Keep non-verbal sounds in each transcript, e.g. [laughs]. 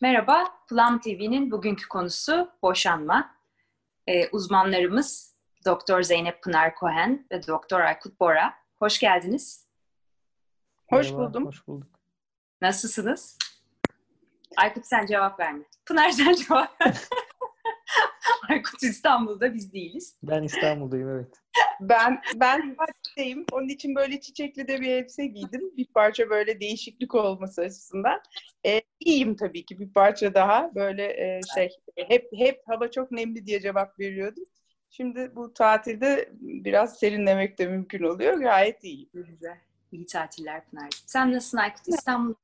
Merhaba, Plum TV'nin bugünkü konusu boşanma. Ee, uzmanlarımız Doktor Zeynep Pınar Kohen ve Doktor Aykut Bora. Hoş geldiniz. Hoş Merhaba, buldum. Hoş bulduk. Nasılsınız? Aykut sen cevap verme. Pınar sen cevap ver. [laughs] Aykut İstanbul'da biz değiliz. Ben İstanbul'dayım evet. Ben ben Fatih'teyim. Onun için böyle çiçekli de bir elbise giydim. Bir parça böyle değişiklik olması açısından. Ee, iyiyim tabii ki bir parça daha. Böyle e, şey hep hep hava çok nemli diye cevap veriyordum. Şimdi bu tatilde biraz serinlemek de mümkün oluyor. Gayet iyi. Güzel. İyi tatiller Pınar. Sen nasılsın Aykut? İstanbul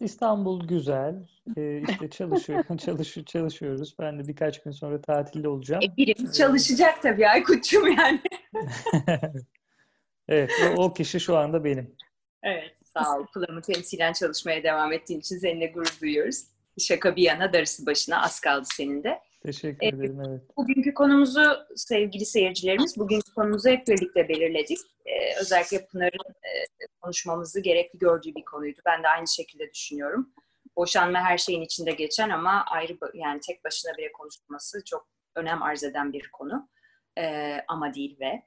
İstanbul güzel. Ee, işte [laughs] çalışıyor, çalışıyor, çalışıyoruz. Ben de birkaç gün sonra tatilde olacağım. E, birimiz çalışacak tabii Aykut'cum yani. [laughs] evet, o, o kişi şu anda benim. Evet, sağ ol. Kulağımı temsilen çalışmaya devam ettiğin için seninle gurur duyuyoruz. Şaka bir yana darısı başına az kaldı senin de. Teşekkür ee, ederim, evet. Bugünkü konumuzu sevgili seyircilerimiz, bugünkü konumuzu hep birlikte belirledik. Ee, özellikle Pınar'ın e, konuşmamızı gerekli gördüğü bir konuydu. Ben de aynı şekilde düşünüyorum. Boşanma her şeyin içinde geçen ama ayrı yani tek başına bile konuşulması çok önem arz eden bir konu. Ee, ama değil ve.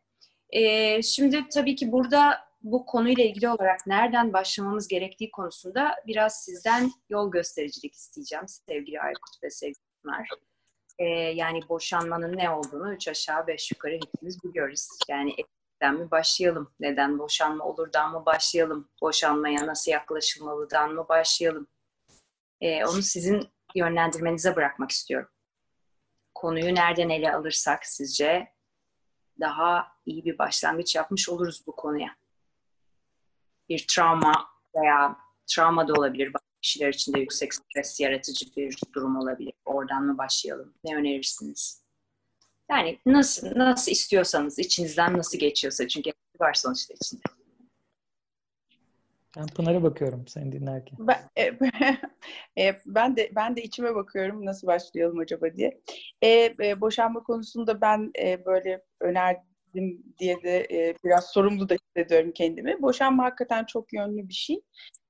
Ee, şimdi tabii ki burada bu konuyla ilgili olarak nereden başlamamız gerektiği konusunda biraz sizden yol göstericilik isteyeceğim sevgili Aykut ve sevgili Pınar e, yani boşanmanın ne olduğunu üç aşağı beş yukarı hepimiz biliyoruz. Yani etten mi başlayalım? Neden boşanma olurdan mı başlayalım? Boşanmaya nasıl yaklaşılmalıdan mı başlayalım? E, onu sizin yönlendirmenize bırakmak istiyorum. Konuyu nereden ele alırsak sizce daha iyi bir başlangıç yapmış oluruz bu konuya. Bir travma veya travma da olabilir, kişiler için de yüksek stres yaratıcı bir durum olabilir. Oradan mı başlayalım? Ne önerirsiniz? Yani nasıl nasıl istiyorsanız, içinizden nasıl geçiyorsa çünkü var sonuçta içinde. Ben Pınar'a bakıyorum seni dinlerken. Ben, e, [laughs] e, ben de ben de içime bakıyorum nasıl başlayalım acaba diye. E, e, boşanma konusunda ben e, böyle önerdim diye de e, biraz sorumlu da hissediyorum kendimi. Boşanma hakikaten çok yönlü bir şey.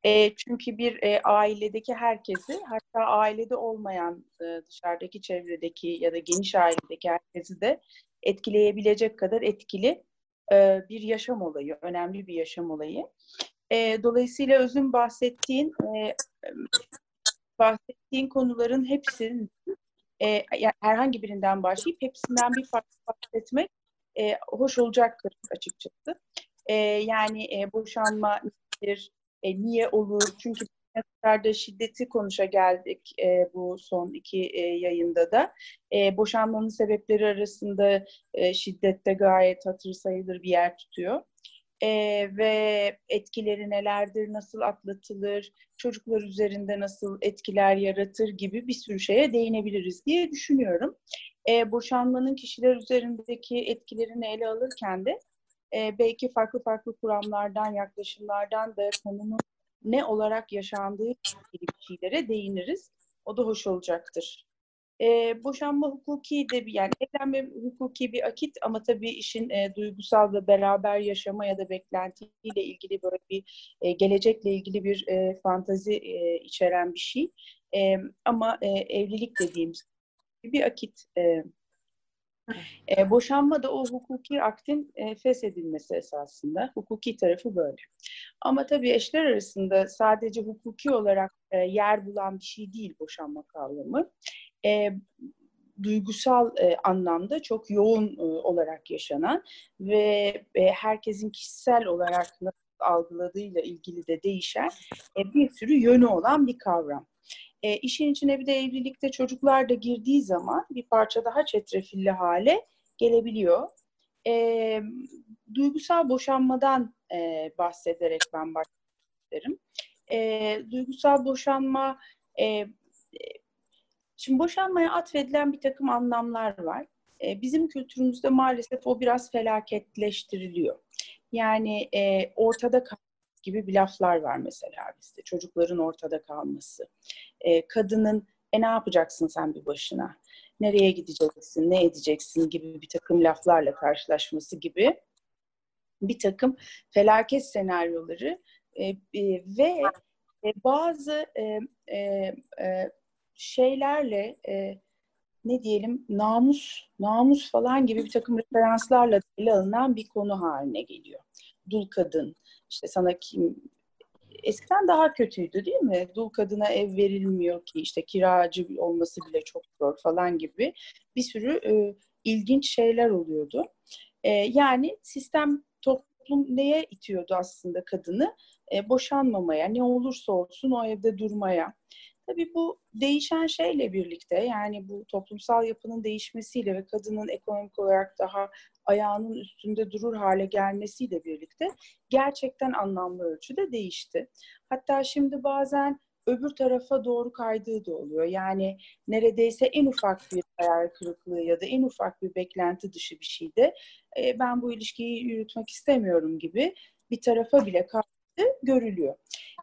E, çünkü bir e, ailedeki herkesi, hatta ailede olmayan e, dışarıdaki çevredeki ya da geniş ailedeki herkesi de etkileyebilecek kadar etkili e, bir yaşam olayı, önemli bir yaşam olayı. E, dolayısıyla özün bahsettiğin e, bahsettiğin konuların hepsinin e, yani herhangi birinden başlayıp hepsinden bir farklı bahsetmek e, hoş olacaktır açıkçası. E, yani e, boşanma nedir, e, niye olur? Çünkü kadar şiddeti konuşa geldik e, bu son iki e, yayında da. E, boşanmanın sebepleri arasında e, şiddette gayet hatır sayılır bir yer tutuyor. E, ve etkileri nelerdir, nasıl atlatılır, çocuklar üzerinde nasıl etkiler yaratır gibi bir sürü şeye değinebiliriz diye düşünüyorum. E, boşanmanın kişiler üzerindeki etkilerini ele alırken de e, belki farklı farklı kuramlardan, yaklaşımlardan da konunun ne olarak yaşandığı bir şeylere değiniriz. O da hoş olacaktır. E, boşanma hukuki de bir yani evlenme hukuki bir akit ama tabii işin e, duygusal ve beraber yaşama ya da beklentiyle ilgili böyle bir e, gelecekle ilgili bir e, fantazi e, içeren bir şey. E, ama e, evlilik dediğimiz bir akit e, e, boşanma da o hukuki aktin e, feshedilmesi esasında. Hukuki tarafı böyle. Ama tabii eşler arasında sadece hukuki olarak e, yer bulan bir şey değil boşanma kavramı. E, duygusal e, anlamda çok yoğun e, olarak yaşanan ve e, herkesin kişisel olarak nasıl algıladığıyla ilgili de değişen e, bir sürü yönü olan bir kavram. E, işin içine bir de evlilikte çocuklar da girdiği zaman bir parça daha çetrefilli hale gelebiliyor. E, duygusal boşanmadan e, bahsederek ben başlarım. E, duygusal boşanma, e, şimdi boşanmaya atfedilen bir takım anlamlar var. E, bizim kültürümüzde maalesef o biraz felaketleştiriliyor. Yani e, ortada gibi bir laflar var mesela bizde. Çocukların ortada kalması. E, kadının e ne yapacaksın sen bir başına? Nereye gideceksin, ne edeceksin gibi bir takım laflarla karşılaşması gibi bir takım felaket senaryoları e, e, ve e, bazı e, e, e, şeylerle e, ne diyelim namus namus falan gibi bir takım referanslarla ele alınan bir konu haline geliyor. Dul kadın işte sana kim eskiden daha kötüydü değil mi? Dul kadına ev verilmiyor ki işte kiracı olması bile çok zor falan gibi bir sürü e, ilginç şeyler oluyordu. E, yani sistem toplum neye itiyordu aslında kadını? E, boşanmamaya, ne olursa olsun o evde durmaya. Tabii bu değişen şeyle birlikte yani bu toplumsal yapının değişmesiyle ve kadının ekonomik olarak daha ayağının üstünde durur hale gelmesiyle birlikte gerçekten anlamlı ölçüde değişti. Hatta şimdi bazen öbür tarafa doğru kaydığı da oluyor. Yani neredeyse en ufak bir hayal kırıklığı ya da en ufak bir beklenti dışı bir şeyde e, ben bu ilişkiyi yürütmek istemiyorum gibi bir tarafa bile kaydı görülüyor.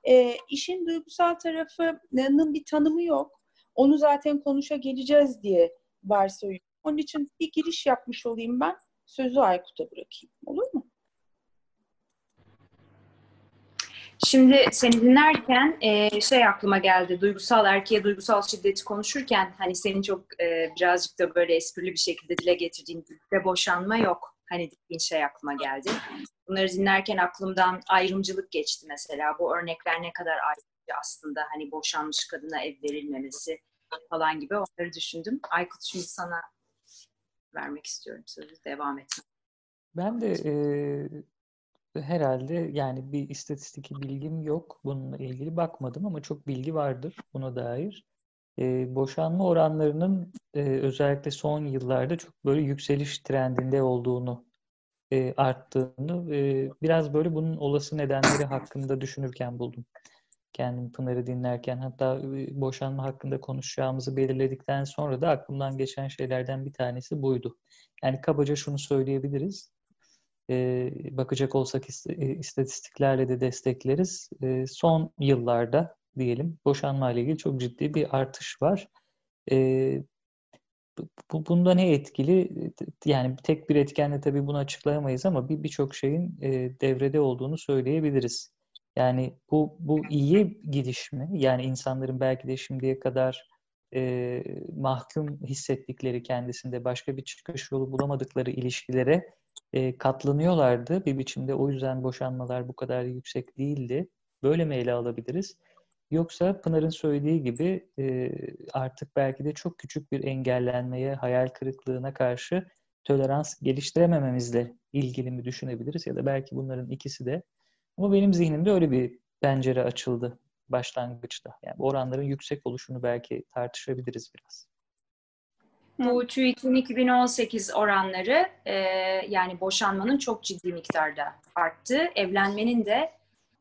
E, işin duygusal tarafının bir tanımı yok. Onu zaten konuşa geleceğiz diye varsayıyorum. Onun için bir giriş yapmış olayım ben. Sözü Aykut'a bırakayım. Olur mu? Şimdi seni dinlerken e, şey aklıma geldi. Duygusal erkeğe duygusal şiddeti konuşurken hani senin çok e, birazcık da böyle esprili bir şekilde dile getirdiğin de boşanma yok. Hani dediğin şey aklıma geldi. Bunları dinlerken aklımdan ayrımcılık geçti mesela. Bu örnekler ne kadar ayrımcı aslında. Hani boşanmış kadına ev verilmemesi falan gibi onları düşündüm. Aykut şimdi sana vermek istiyorum sözü. Devam et. Ben de e, herhalde yani bir istatistik bilgim yok. Bununla ilgili bakmadım ama çok bilgi vardır buna dair. E, boşanma oranlarının e, özellikle son yıllarda çok böyle yükseliş trendinde olduğunu e, arttığını e, biraz böyle bunun olası nedenleri hakkında düşünürken buldum. Kendim Pınar'ı dinlerken hatta boşanma hakkında konuşacağımızı belirledikten sonra da aklımdan geçen şeylerden bir tanesi buydu. Yani kabaca şunu söyleyebiliriz. E, bakacak olsak istatistiklerle de destekleriz. E, son yıllarda diyelim boşanma ile ilgili çok ciddi bir artış var. E, bu, bunda ne etkili? Yani tek bir etkenle tabii bunu açıklayamayız ama bir birçok şeyin e, devrede olduğunu söyleyebiliriz. Yani bu bu iyi gidiş mi? Yani insanların belki de şimdiye kadar e, mahkum hissettikleri kendisinde başka bir çıkış yolu bulamadıkları ilişkilere e, katlanıyorlardı bir biçimde. O yüzden boşanmalar bu kadar yüksek değildi. Böyle mi ele alabiliriz? Yoksa Pınar'ın söylediği gibi e, artık belki de çok küçük bir engellenmeye, hayal kırıklığına karşı tolerans geliştiremememizle ilgili mi düşünebiliriz? Ya da belki bunların ikisi de. Ama benim zihnimde öyle bir pencere açıldı başlangıçta. Yani oranların yüksek oluşunu belki tartışabiliriz biraz. Bu TÜİK'in 2018 oranları e, yani boşanmanın çok ciddi miktarda arttı. Evlenmenin de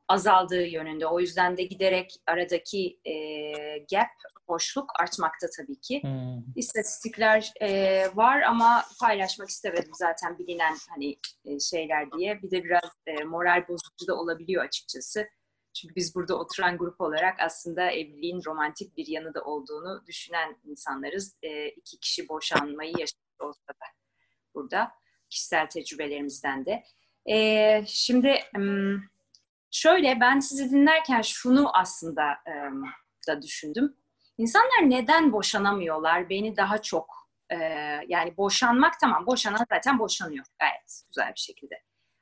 azaldığı yönünde. O yüzden de giderek aradaki e, gap, boşluk artmakta tabii ki. Hmm. İstatistikler e, var ama paylaşmak istemedim zaten bilinen hani e, şeyler diye. Bir de biraz e, moral bozucu da olabiliyor açıkçası. Çünkü biz burada oturan grup olarak aslında evliliğin romantik bir yanı da olduğunu düşünen insanlarız. E, iki kişi boşanmayı yaşamış olsa da burada kişisel tecrübelerimizden de. E, şimdi... Um, Şöyle ben sizi dinlerken şunu aslında e, da düşündüm. İnsanlar neden boşanamıyorlar? Beni daha çok e, yani boşanmak tamam boşanan zaten boşanıyor gayet güzel bir şekilde.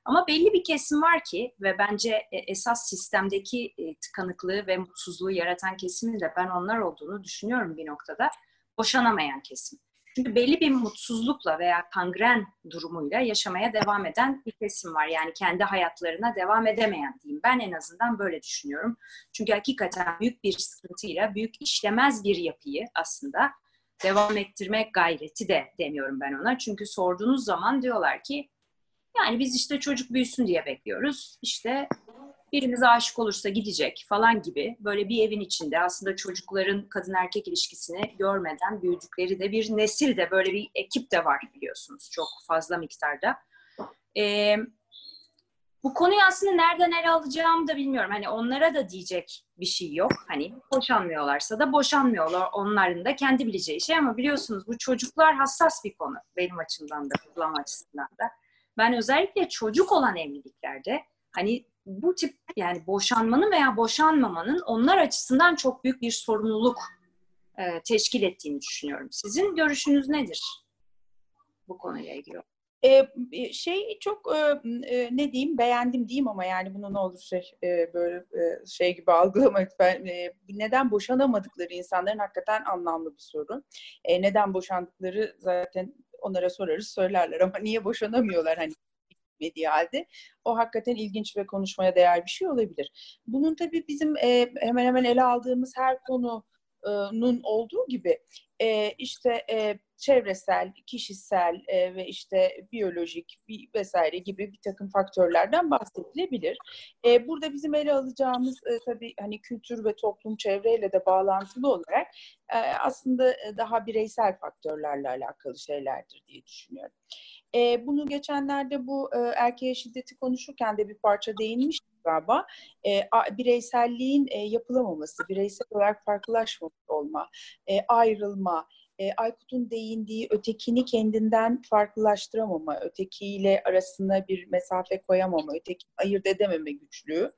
Ama belli bir kesim var ki ve bence e, esas sistemdeki e, tıkanıklığı ve mutsuzluğu yaratan kesimin de ben onlar olduğunu düşünüyorum bir noktada. Boşanamayan kesim. Çünkü belli bir mutsuzlukla veya kangren durumuyla yaşamaya devam eden bir kesim var. Yani kendi hayatlarına devam edemeyen diyeyim. Ben en azından böyle düşünüyorum. Çünkü hakikaten büyük bir sıkıntıyla, büyük işlemez bir yapıyı aslında devam ettirmek gayreti de demiyorum ben ona. Çünkü sorduğunuz zaman diyorlar ki yani biz işte çocuk büyüsün diye bekliyoruz. İşte birimiz aşık olursa gidecek falan gibi böyle bir evin içinde aslında çocukların kadın erkek ilişkisini görmeden büyüdükleri de bir nesil de böyle bir ekip de var biliyorsunuz çok fazla miktarda. Ee, bu konuyu aslında nereden ele alacağımı da bilmiyorum. Hani onlara da diyecek bir şey yok. Hani boşanmıyorlarsa da boşanmıyorlar. Onların da kendi bileceği şey ama biliyorsunuz bu çocuklar hassas bir konu benim açımdan da, kullanma açısından da. Ben özellikle çocuk olan evliliklerde hani bu tip yani boşanmanın veya boşanmamanın onlar açısından çok büyük bir sorumluluk e, teşkil ettiğini düşünüyorum. Sizin görüşünüz nedir bu konuyla ilgili? Ee, şey çok e, e, ne diyeyim beğendim diyeyim ama yani bunu ne olur şey e, böyle e, şey gibi [laughs] algılamak ben e, neden boşanamadıkları insanların hakikaten anlamlı bir soru. E, neden boşandıkları zaten onlara sorarız söylerler ama niye boşanamıyorlar hani bitmediği halde o hakikaten ilginç ve konuşmaya değer bir şey olabilir. Bunun tabii bizim e, hemen hemen ele aldığımız her konunun olduğu gibi e, işte e, çevresel, kişisel e, ve işte biyolojik bir vesaire gibi bir takım faktörlerden bahsedilebilir. E, burada bizim ele alacağımız e, tabii hani kültür ve toplum çevreyle de bağlantılı olarak e, aslında e, daha bireysel faktörlerle alakalı şeylerdir diye düşünüyorum. E, bunu geçenlerde bu e, erkeğe şiddeti konuşurken de bir parça değinmiştik galiba. E, bireyselliğin e, yapılamaması, bireysel olarak farklılaşmamış olma, e, ayrılma, e, Aykut'un değindiği ötekini kendinden farklılaştıramama, ötekiyle arasına bir mesafe koyamama, ötekini ayırt edememe güçlüğü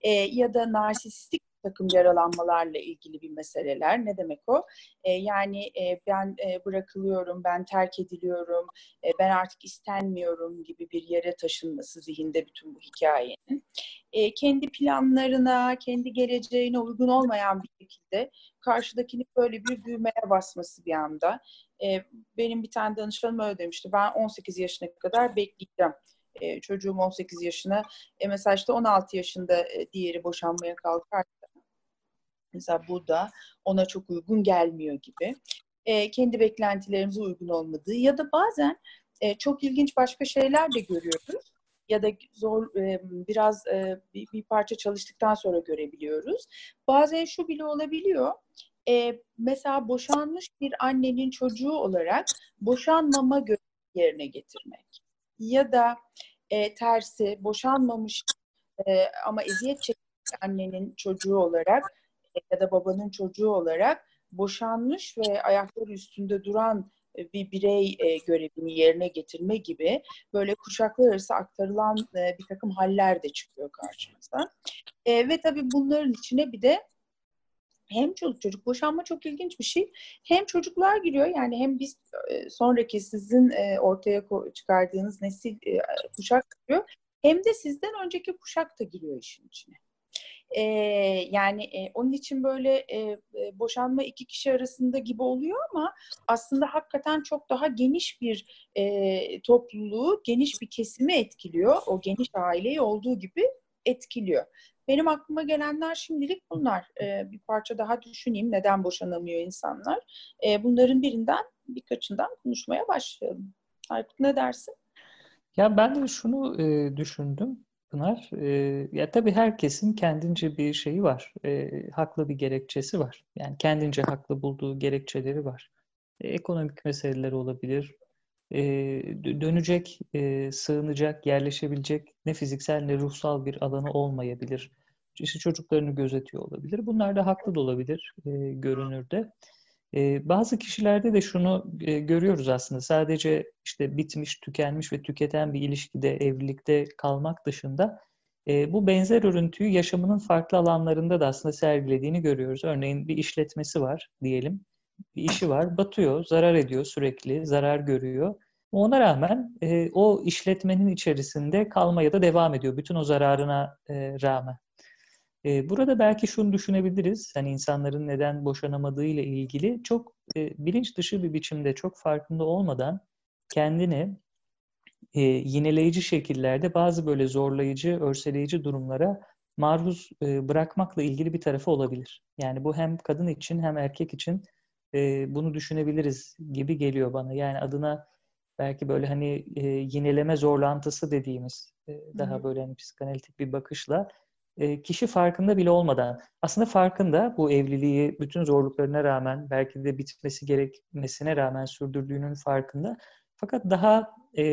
e, ya da narsistik takım yaralanmalarla ilgili bir meseleler. Ne demek o? E, yani e, ben e, bırakılıyorum, ben terk ediliyorum, e, ben artık istenmiyorum gibi bir yere taşınması zihinde bütün bu hikayenin. E, kendi planlarına, kendi geleceğine uygun olmayan bir şekilde karşıdakini böyle bir düğmeye basması bir anda. E, benim bir tane danışanım öyle demişti. Ben 18 yaşına kadar bekleyeceğim e, çocuğum 18 yaşına. E, mesela işte 16 yaşında e, diğeri boşanmaya kalkarsa Mesela bu da ona çok uygun gelmiyor gibi. E, kendi beklentilerimize uygun olmadığı ya da bazen e, çok ilginç başka şeyler de görüyoruz ya da zor e, biraz e, bir, bir parça çalıştıktan sonra görebiliyoruz. Bazen şu bile olabiliyor. E, mesela boşanmış bir annenin çocuğu olarak boşanmama görevi yerine getirmek. Ya da e, tersi boşanmamış e, ama eziyet çeken annenin çocuğu olarak ya da babanın çocuğu olarak boşanmış ve ayakları üstünde duran e, bir birey e, görevini yerine getirme gibi böyle kuşaklar arası aktarılan e, bir takım haller de çıkıyor karşımıza. Ve tabii bunların içine bir de hem çocuk çocuk boşanma çok ilginç bir şey. Hem çocuklar giriyor yani hem biz sonraki sizin ortaya çıkardığınız nesil kuşak giriyor. Hem de sizden önceki kuşak da giriyor işin içine. E, yani e, onun için böyle e, boşanma iki kişi arasında gibi oluyor ama aslında hakikaten çok daha geniş bir e, topluluğu, geniş bir kesimi etkiliyor. O geniş aileyi olduğu gibi etkiliyor. Benim aklıma gelenler şimdilik bunlar. E, bir parça daha düşüneyim neden boşanamıyor insanlar. E, bunların birinden birkaçından konuşmaya başlayalım. Aykut ne dersin? Ya ben de şunu e, düşündüm. Pınar. E, ya tabii herkesin kendince bir şeyi var. E, haklı bir gerekçesi var. Yani kendince haklı bulduğu gerekçeleri var. E, ekonomik meseleler olabilir. E, dönecek, e, sığınacak, yerleşebilecek ne fiziksel ne ruhsal bir alanı olmayabilir. İşte çocuklarını gözetiyor olabilir. Bunlar da haklı da olabilir e, görünürde. Bazı kişilerde de şunu e, görüyoruz aslında. Sadece işte bitmiş, tükenmiş ve tüketen bir ilişkide, evlilikte kalmak dışında e, bu benzer örüntüyü yaşamının farklı alanlarında da aslında sergilediğini görüyoruz. Örneğin bir işletmesi var diyelim. Bir işi var, batıyor, zarar ediyor sürekli, zarar görüyor. Ona rağmen e, o işletmenin içerisinde kalmaya da devam ediyor. Bütün o zararına rağmen. Burada belki şunu düşünebiliriz. Hani insanların neden boşanamadığı ile ilgili çok bilinç dışı bir biçimde çok farkında olmadan kendini e, yineleyici şekillerde bazı böyle zorlayıcı, örseleyici durumlara maruz e, bırakmakla ilgili bir tarafı olabilir. Yani bu hem kadın için hem erkek için e, bunu düşünebiliriz gibi geliyor bana. Yani adına belki böyle hani e, yineleme zorlantısı dediğimiz e, daha böyle hani psikanalitik bir bakışla e, kişi farkında bile olmadan aslında farkında bu evliliği bütün zorluklarına rağmen belki de bitmesi gerekmesine rağmen sürdürdüğünün farkında. Fakat daha e,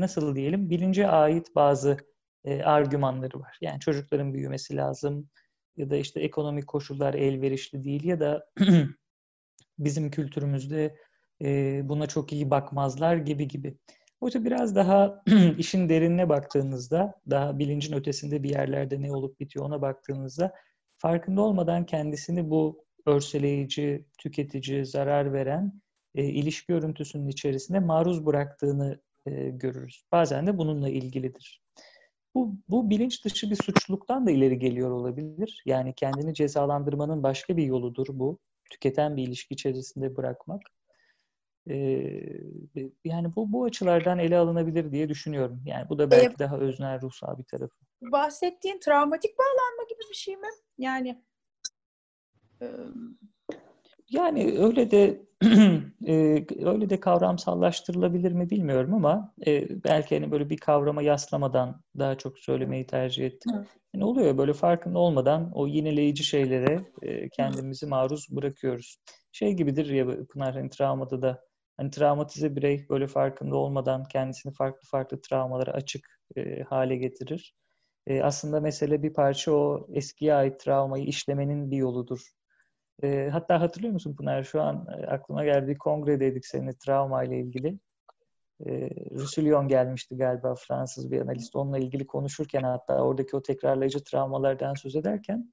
nasıl diyelim bilince ait bazı e, argümanları var. Yani çocukların büyümesi lazım ya da işte ekonomik koşullar elverişli değil ya da [clears throat] bizim kültürümüzde e, buna çok iyi bakmazlar gibi gibi. Oysa biraz daha [clears throat] işin derinine baktığınızda, daha bilincin ötesinde bir yerlerde ne olup bitiyor ona baktığınızda farkında olmadan kendisini bu örseleyici, tüketici, zarar veren e, ilişki örüntüsünün içerisinde maruz bıraktığını e, görürüz. Bazen de bununla ilgilidir. Bu, bu bilinç dışı bir suçluluktan da ileri geliyor olabilir. Yani kendini cezalandırmanın başka bir yoludur bu. Tüketen bir ilişki içerisinde bırakmak. Yani bu bu açılardan ele alınabilir diye düşünüyorum. Yani bu da belki ee, daha öznel ruhsal bir tarafı. Bahsettiğin travmatik bağlanma gibi bir şey mi? Yani e... yani öyle de [clears throat] e, öyle de kavramsallaştırılabilir mi bilmiyorum ama e, belki hani böyle bir kavrama yaslamadan daha çok söylemeyi tercih ettim. Yani oluyor böyle farkında olmadan o yineleyici şeylere e, kendimizi maruz bırakıyoruz. Şey gibidir ya Pınar hani travmada da hani travmatize birey böyle farkında olmadan kendisini farklı farklı travmalara açık e, hale getirir. E, aslında mesele bir parça o eskiye ait travmayı işlemenin bir yoludur. E, hatta hatırlıyor musun Pınar? Şu an e, aklıma geldi bir kongredeydik seninle travma ile ilgili. E, Rusillon gelmişti galiba Fransız bir analist. Onunla ilgili konuşurken hatta oradaki o tekrarlayıcı travmalardan söz ederken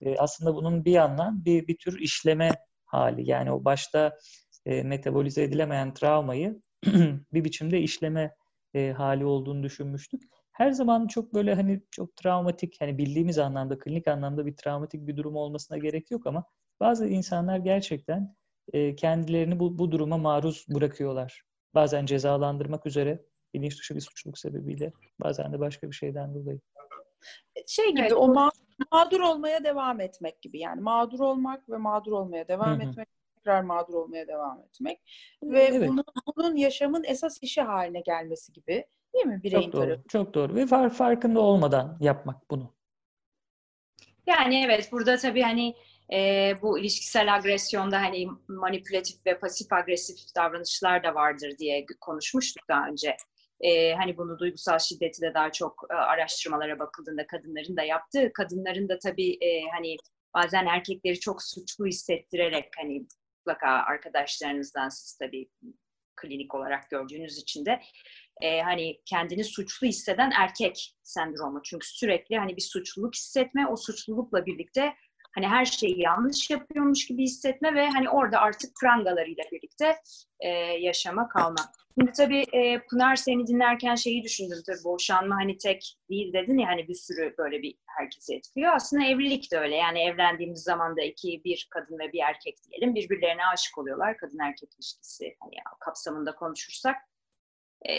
e, aslında bunun bir yandan bir, bir tür işleme hali. Yani o başta e, metabolize edilemeyen travmayı [clears throat] bir biçimde işleme e, hali olduğunu düşünmüştük. Her zaman çok böyle hani çok travmatik, hani bildiğimiz anlamda, klinik anlamda bir travmatik bir durum olmasına gerek yok ama bazı insanlar gerçekten e, kendilerini bu, bu duruma maruz bırakıyorlar. Bazen cezalandırmak üzere, bilinç dışı bir suçluluk sebebiyle, bazen de başka bir şeyden dolayı. Şey gibi evet. o ma- mağdur olmaya devam etmek gibi yani mağdur olmak ve mağdur olmaya devam Hı-hı. etmek tekrar mağdur olmaya devam etmek ve evet. bunun, bunun yaşamın esas işi haline gelmesi gibi değil mi bireyin çok doğru, tarafı? Çok doğru ve far, farkında olmadan yapmak bunu. Yani evet burada tabii hani e, bu ilişkisel agresyonda hani manipülatif ve pasif agresif davranışlar da vardır diye konuşmuştuk daha önce. E, hani bunu duygusal şiddeti de daha çok e, araştırmalara bakıldığında kadınların da yaptığı, kadınların da tabii e, hani bazen erkekleri çok suçlu hissettirerek hani mutlaka arkadaşlarınızdan siz tabii klinik olarak gördüğünüz için de e, hani kendini suçlu hisseden erkek sendromu. Çünkü sürekli hani bir suçluluk hissetme, o suçlulukla birlikte hani her şeyi yanlış yapıyormuş gibi hissetme ve hani orada artık prangalarıyla birlikte e, yaşama kalma. Şimdi tabii e, Pınar seni dinlerken şeyi düşündüm tabii boşanma hani tek değil dedin ya hani bir sürü böyle bir herkesi etkiliyor. Aslında evlilik de öyle yani evlendiğimiz zaman da iki bir kadın ve bir erkek diyelim birbirlerine aşık oluyorlar. Kadın erkek ilişkisi hani kapsamında konuşursak. E,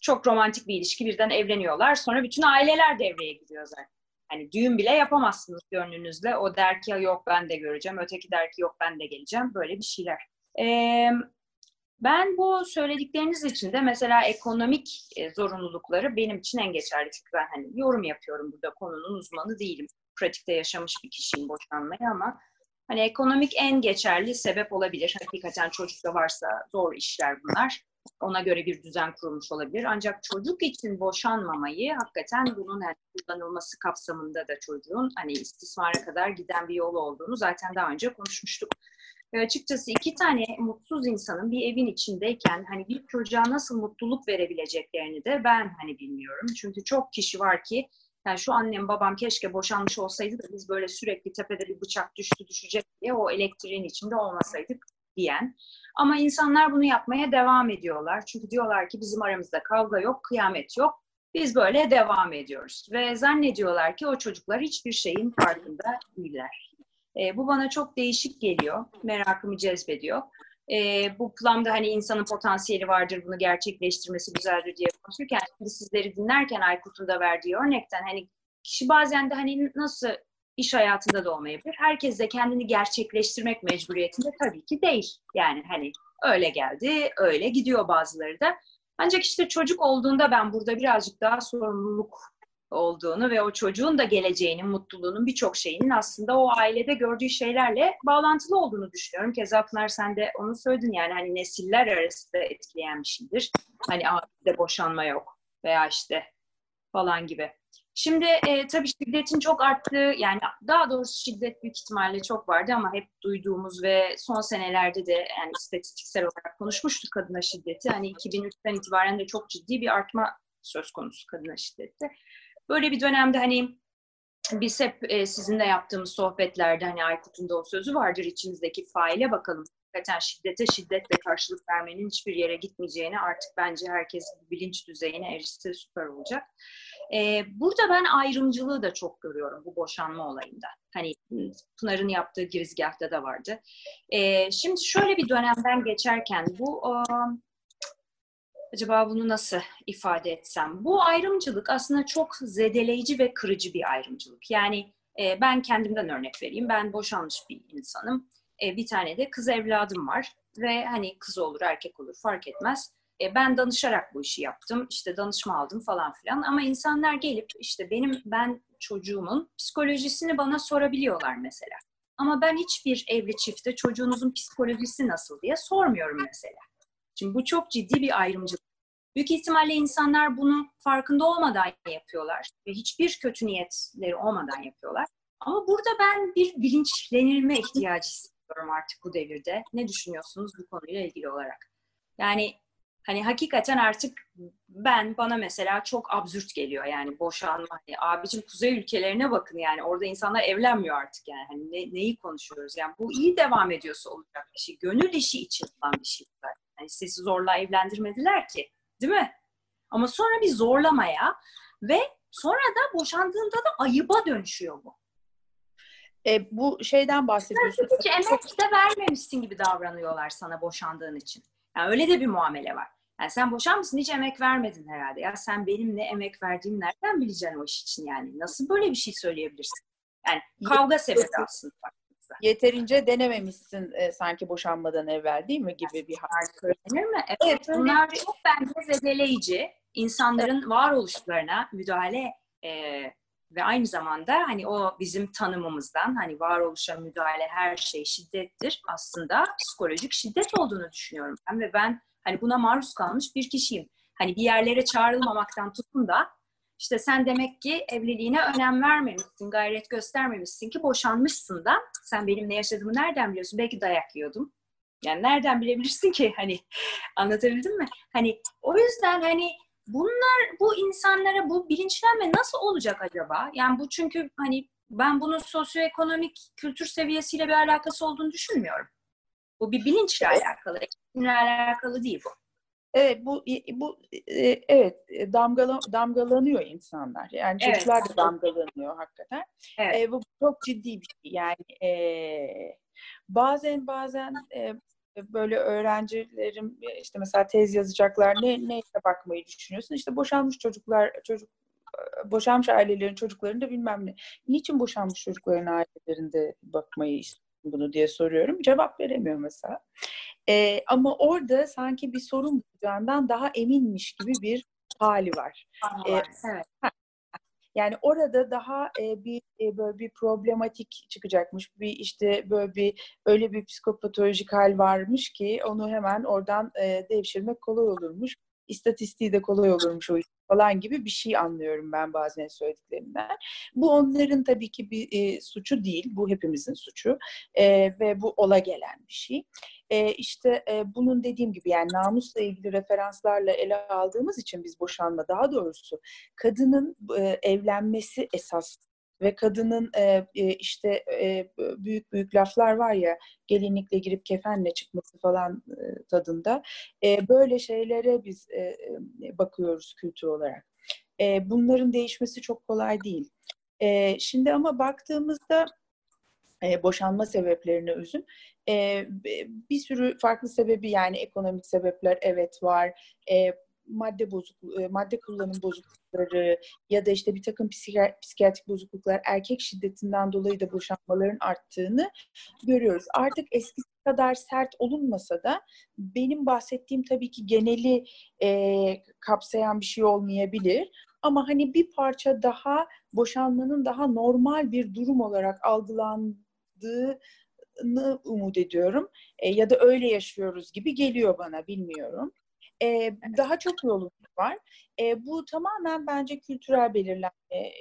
çok romantik bir ilişki birden evleniyorlar. Sonra bütün aileler devreye giriyor zaten. Hani düğün bile yapamazsınız gönlünüzle. O der ki yok ben de göreceğim. Öteki der ki yok ben de geleceğim. Böyle bir şeyler. Ee, ben bu söyledikleriniz için de mesela ekonomik e, zorunlulukları benim için en geçerli. Çünkü ben hani yorum yapıyorum burada konunun uzmanı değilim. Pratikte yaşamış bir kişiyim boşanmaya ama hani ekonomik en geçerli sebep olabilir. Hakikaten çocuk da varsa zor işler bunlar ona göre bir düzen kurulmuş olabilir. Ancak çocuk için boşanmamayı hakikaten bunun yani kullanılması kapsamında da çocuğun hani istismara kadar giden bir yol olduğunu zaten daha önce konuşmuştuk. Ve açıkçası iki tane mutsuz insanın bir evin içindeyken hani bir çocuğa nasıl mutluluk verebileceklerini de ben hani bilmiyorum. Çünkü çok kişi var ki yani şu annem babam keşke boşanmış olsaydı da biz böyle sürekli tepede bir bıçak düştü düşecek diye o elektriğin içinde olmasaydık diyen. Ama insanlar bunu yapmaya devam ediyorlar. Çünkü diyorlar ki bizim aramızda kavga yok, kıyamet yok. Biz böyle devam ediyoruz. Ve zannediyorlar ki o çocuklar hiçbir şeyin farkında değiller. E, bu bana çok değişik geliyor. Merakımı cezbediyor. E, bu planda hani insanın potansiyeli vardır, bunu gerçekleştirmesi güzeldir diye konuşurken şimdi sizleri dinlerken Aykut'un da verdiği örnekten hani kişi bazen de hani nasıl iş hayatında da olmayabilir. Herkes de kendini gerçekleştirmek mecburiyetinde tabii ki değil. Yani hani öyle geldi, öyle gidiyor bazıları da. Ancak işte çocuk olduğunda ben burada birazcık daha sorumluluk olduğunu ve o çocuğun da geleceğinin, mutluluğunun birçok şeyinin aslında o ailede gördüğü şeylerle bağlantılı olduğunu düşünüyorum. Keza Pınar sen de onu söyledin yani hani nesiller arasında etkileyen bir şeydir. Hani ailede boşanma yok veya işte falan gibi. Şimdi e, tabii şiddetin çok arttığı yani daha doğrusu şiddet büyük ihtimalle çok vardı ama hep duyduğumuz ve son senelerde de yani istatistiksel olarak konuşmuştuk kadına şiddeti. Hani 2003'ten itibaren de çok ciddi bir artma söz konusu kadına şiddette. Böyle bir dönemde hani biz hep e, sizinle yaptığımız sohbetlerde hani Aykut'un da o sözü vardır içimizdeki faile bakalım. Hakikaten şiddete şiddetle karşılık vermenin hiçbir yere gitmeyeceğini artık bence herkes bilinç düzeyine erişse süper olacak. E, burada ben ayrımcılığı da çok görüyorum bu boşanma olayında. Hani Pınar'ın yaptığı girizgahta da vardı. E, şimdi şöyle bir dönemden geçerken bu o, acaba bunu nasıl ifade etsem? Bu ayrımcılık aslında çok zedeleyici ve kırıcı bir ayrımcılık. Yani e, ben kendimden örnek vereyim. Ben boşanmış bir insanım. E, bir tane de kız evladım var ve hani kız olur erkek olur fark etmez. E, ben danışarak bu işi yaptım. İşte danışma aldım falan filan. Ama insanlar gelip işte benim ben çocuğumun psikolojisini bana sorabiliyorlar mesela. Ama ben hiçbir evli çifte çocuğunuzun psikolojisi nasıl diye sormuyorum mesela. Şimdi bu çok ciddi bir ayrımcılık. Büyük ihtimalle insanlar bunu farkında olmadan yapıyorlar ve hiçbir kötü niyetleri olmadan yapıyorlar. Ama burada ben bir bilinçlenilme ihtiyacı hissediyorum artık bu devirde. Ne düşünüyorsunuz bu konuyla ilgili olarak? Yani hani hakikaten artık ben bana mesela çok absürt geliyor yani boşanma. Hani abicim kuzey ülkelerine bakın yani orada insanlar evlenmiyor artık yani hani ne, neyi konuşuyoruz yani bu iyi devam ediyorsa olacak bir şey. Gönül işi için olan bir şey. Yani sizi zorla evlendirmediler ki değil mi? Ama sonra bir zorlamaya ve sonra da boşandığında da ayıba dönüşüyor bu. E, bu şeyden bahsediyorsun. Hiç emek de vermemişsin gibi davranıyorlar sana boşandığın için. Yani öyle de bir muamele var. Yani sen boşanmışsın hiç emek vermedin herhalde. Ya sen benim ne emek verdiğimi nereden bileceksin o iş için yani? Nasıl böyle bir şey söyleyebilirsin? Yani kavga sebebi aslında. Yeterince denememişsin e, sanki boşanmadan evvel değil mi gibi bir hal. Söylenir mi? Evet, evet bunlar çok bence zedeleyici. insanların evet. varoluşlarına müdahale e, ve aynı zamanda hani o bizim tanımımızdan hani varoluşa müdahale her şey şiddettir aslında psikolojik şiddet olduğunu düşünüyorum ben ve ben hani buna maruz kalmış bir kişiyim. Hani bir yerlere çağrılmamaktan tutun da işte sen demek ki evliliğine önem vermemişsin, gayret göstermemişsin ki boşanmışsın da sen benim ne yaşadığımı nereden biliyorsun? Belki dayak yiyordum. Yani nereden bilebilirsin ki hani anlatabildim mi? Hani o yüzden hani bunlar bu insanlara bu bilinçlenme nasıl olacak acaba? Yani bu çünkü hani ben bunun sosyoekonomik kültür seviyesiyle bir alakası olduğunu düşünmüyorum. Bu bir bilinçle alakalı, eğitimle alakalı değil bu. Evet bu bu e, evet damgalan, damgalanıyor insanlar. Yani evet. çocuklar da damgalanıyor hakikaten. Evet. E, bu çok ciddi bir şey. Yani e, bazen bazen e, böyle öğrencilerim işte mesela tez yazacaklar ne neye bakmayı düşünüyorsun? İşte boşanmış çocuklar çocuk boşanmış ailelerin çocuklarında bilmem ne. Niçin boşanmış çocukların ailelerinde bakmayı istiyorsun bunu diye soruyorum. Cevap veremiyor mesela. E, ama orada sanki bir sorun bulacağından daha eminmiş gibi bir hali var. Ee, evet. Yani orada daha e, bir e, böyle bir problematik çıkacakmış. Bir işte böyle bir öyle bir psikopatolojik hal varmış ki onu hemen oradan e, devşirmek kolay olurmuş. İstatistiği de kolay olurmuş o falan gibi bir şey anlıyorum ben bazen söylediklerinden. Bu onların tabii ki bir e, suçu değil. Bu hepimizin suçu. E, ve bu ola gelen bir şey. E, işte e, bunun dediğim gibi yani namusla ilgili referanslarla ele aldığımız için biz boşanma daha doğrusu kadının e, evlenmesi esas ve kadının e, e, işte e, büyük büyük laflar var ya gelinlikle girip kefenle çıkması falan e, tadında e, böyle şeylere biz e, e, bakıyoruz kültür olarak. E, bunların değişmesi çok kolay değil. E, şimdi ama baktığımızda e, boşanma sebeplerine özün e, bir sürü farklı sebebi yani ekonomik sebepler evet var. E, madde bozukluğu, e, madde kullanım bozuklukları ya da işte bir takım psikiyatrik bozukluklar, erkek şiddetinden dolayı da boşanmaların arttığını görüyoruz. Artık eskisi kadar sert olunmasa da benim bahsettiğim tabii ki geneli e, kapsayan bir şey olmayabilir. Ama hani bir parça daha boşanmanın daha normal bir durum olarak algılandığını umut ediyorum. E, ya da öyle yaşıyoruz gibi geliyor bana bilmiyorum. E, daha çok yolumuz var. E, bu tamamen bence kültürel belirlenme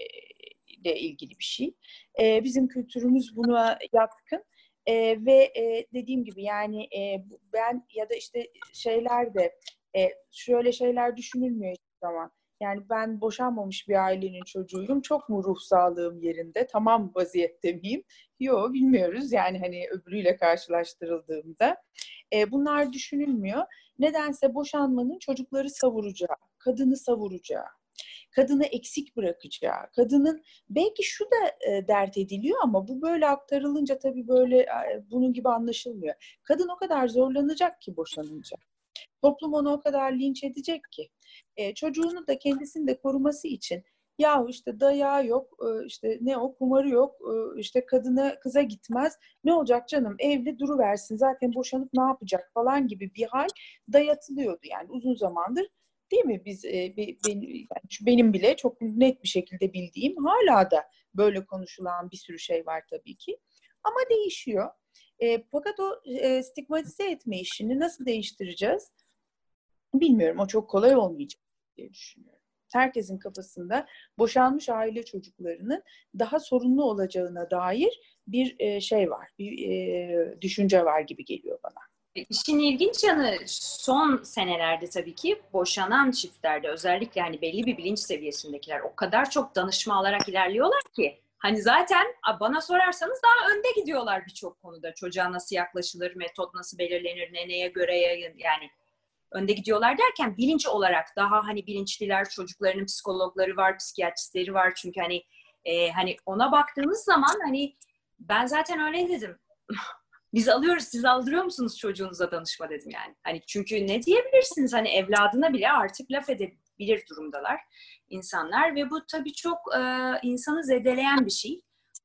ile ilgili bir şey. E, bizim kültürümüz buna yatkın. E, ve e, dediğim gibi yani e, ben ya da işte şeyler de e, şöyle şeyler düşünülmüyor hiçbir zaman. Yani ben boşanmamış bir ailenin çocuğuyum. Çok mu ruh sağlığım yerinde? Tamam vaziyette miyim? Yok bilmiyoruz. Yani hani öbürüyle karşılaştırıldığımda. E, bunlar düşünülmüyor. Nedense boşanmanın çocukları savuracağı, kadını savuracağı, kadını eksik bırakacağı, kadının belki şu da e, dert ediliyor ama bu böyle aktarılınca tabii böyle e, bunun gibi anlaşılmıyor. Kadın o kadar zorlanacak ki boşanınca. Toplum onu o kadar linç edecek ki. E, çocuğunu da kendisini de koruması için ya işte dayağı yok, e, işte ne o kumarı yok, e, işte kadına kıza gitmez. Ne olacak canım evli duru versin zaten boşanıp ne yapacak falan gibi bir hal dayatılıyordu yani uzun zamandır. Değil mi? Biz e, benim, bile çok net bir şekilde bildiğim hala da böyle konuşulan bir sürü şey var tabii ki. Ama değişiyor. Fakat o stigmatize etme işini nasıl değiştireceğiz? Bilmiyorum. O çok kolay olmayacak diye düşünüyorum. Herkesin kafasında boşanmış aile çocuklarının daha sorunlu olacağına dair bir e, şey var, bir e, düşünce var gibi geliyor bana. İşin ilginç yanı son senelerde tabii ki boşanan çiftlerde özellikle hani belli bir bilinç seviyesindekiler o kadar çok danışma alarak ilerliyorlar ki hani zaten bana sorarsanız daha önde gidiyorlar birçok konuda. Çocuğa nasıl yaklaşılır, metot nasıl belirlenir, ne neye göre yani önde gidiyorlar derken bilinç olarak daha hani bilinçliler çocuklarının psikologları var, psikiyatristleri var çünkü hani e, hani ona baktığınız zaman hani ben zaten öyle dedim. [laughs] Biz alıyoruz, siz aldırıyor musunuz çocuğunuza danışma dedim yani. Hani çünkü ne diyebilirsiniz hani evladına bile artık laf edebilir durumdalar insanlar ve bu tabii çok e, insanı zedeleyen bir şey.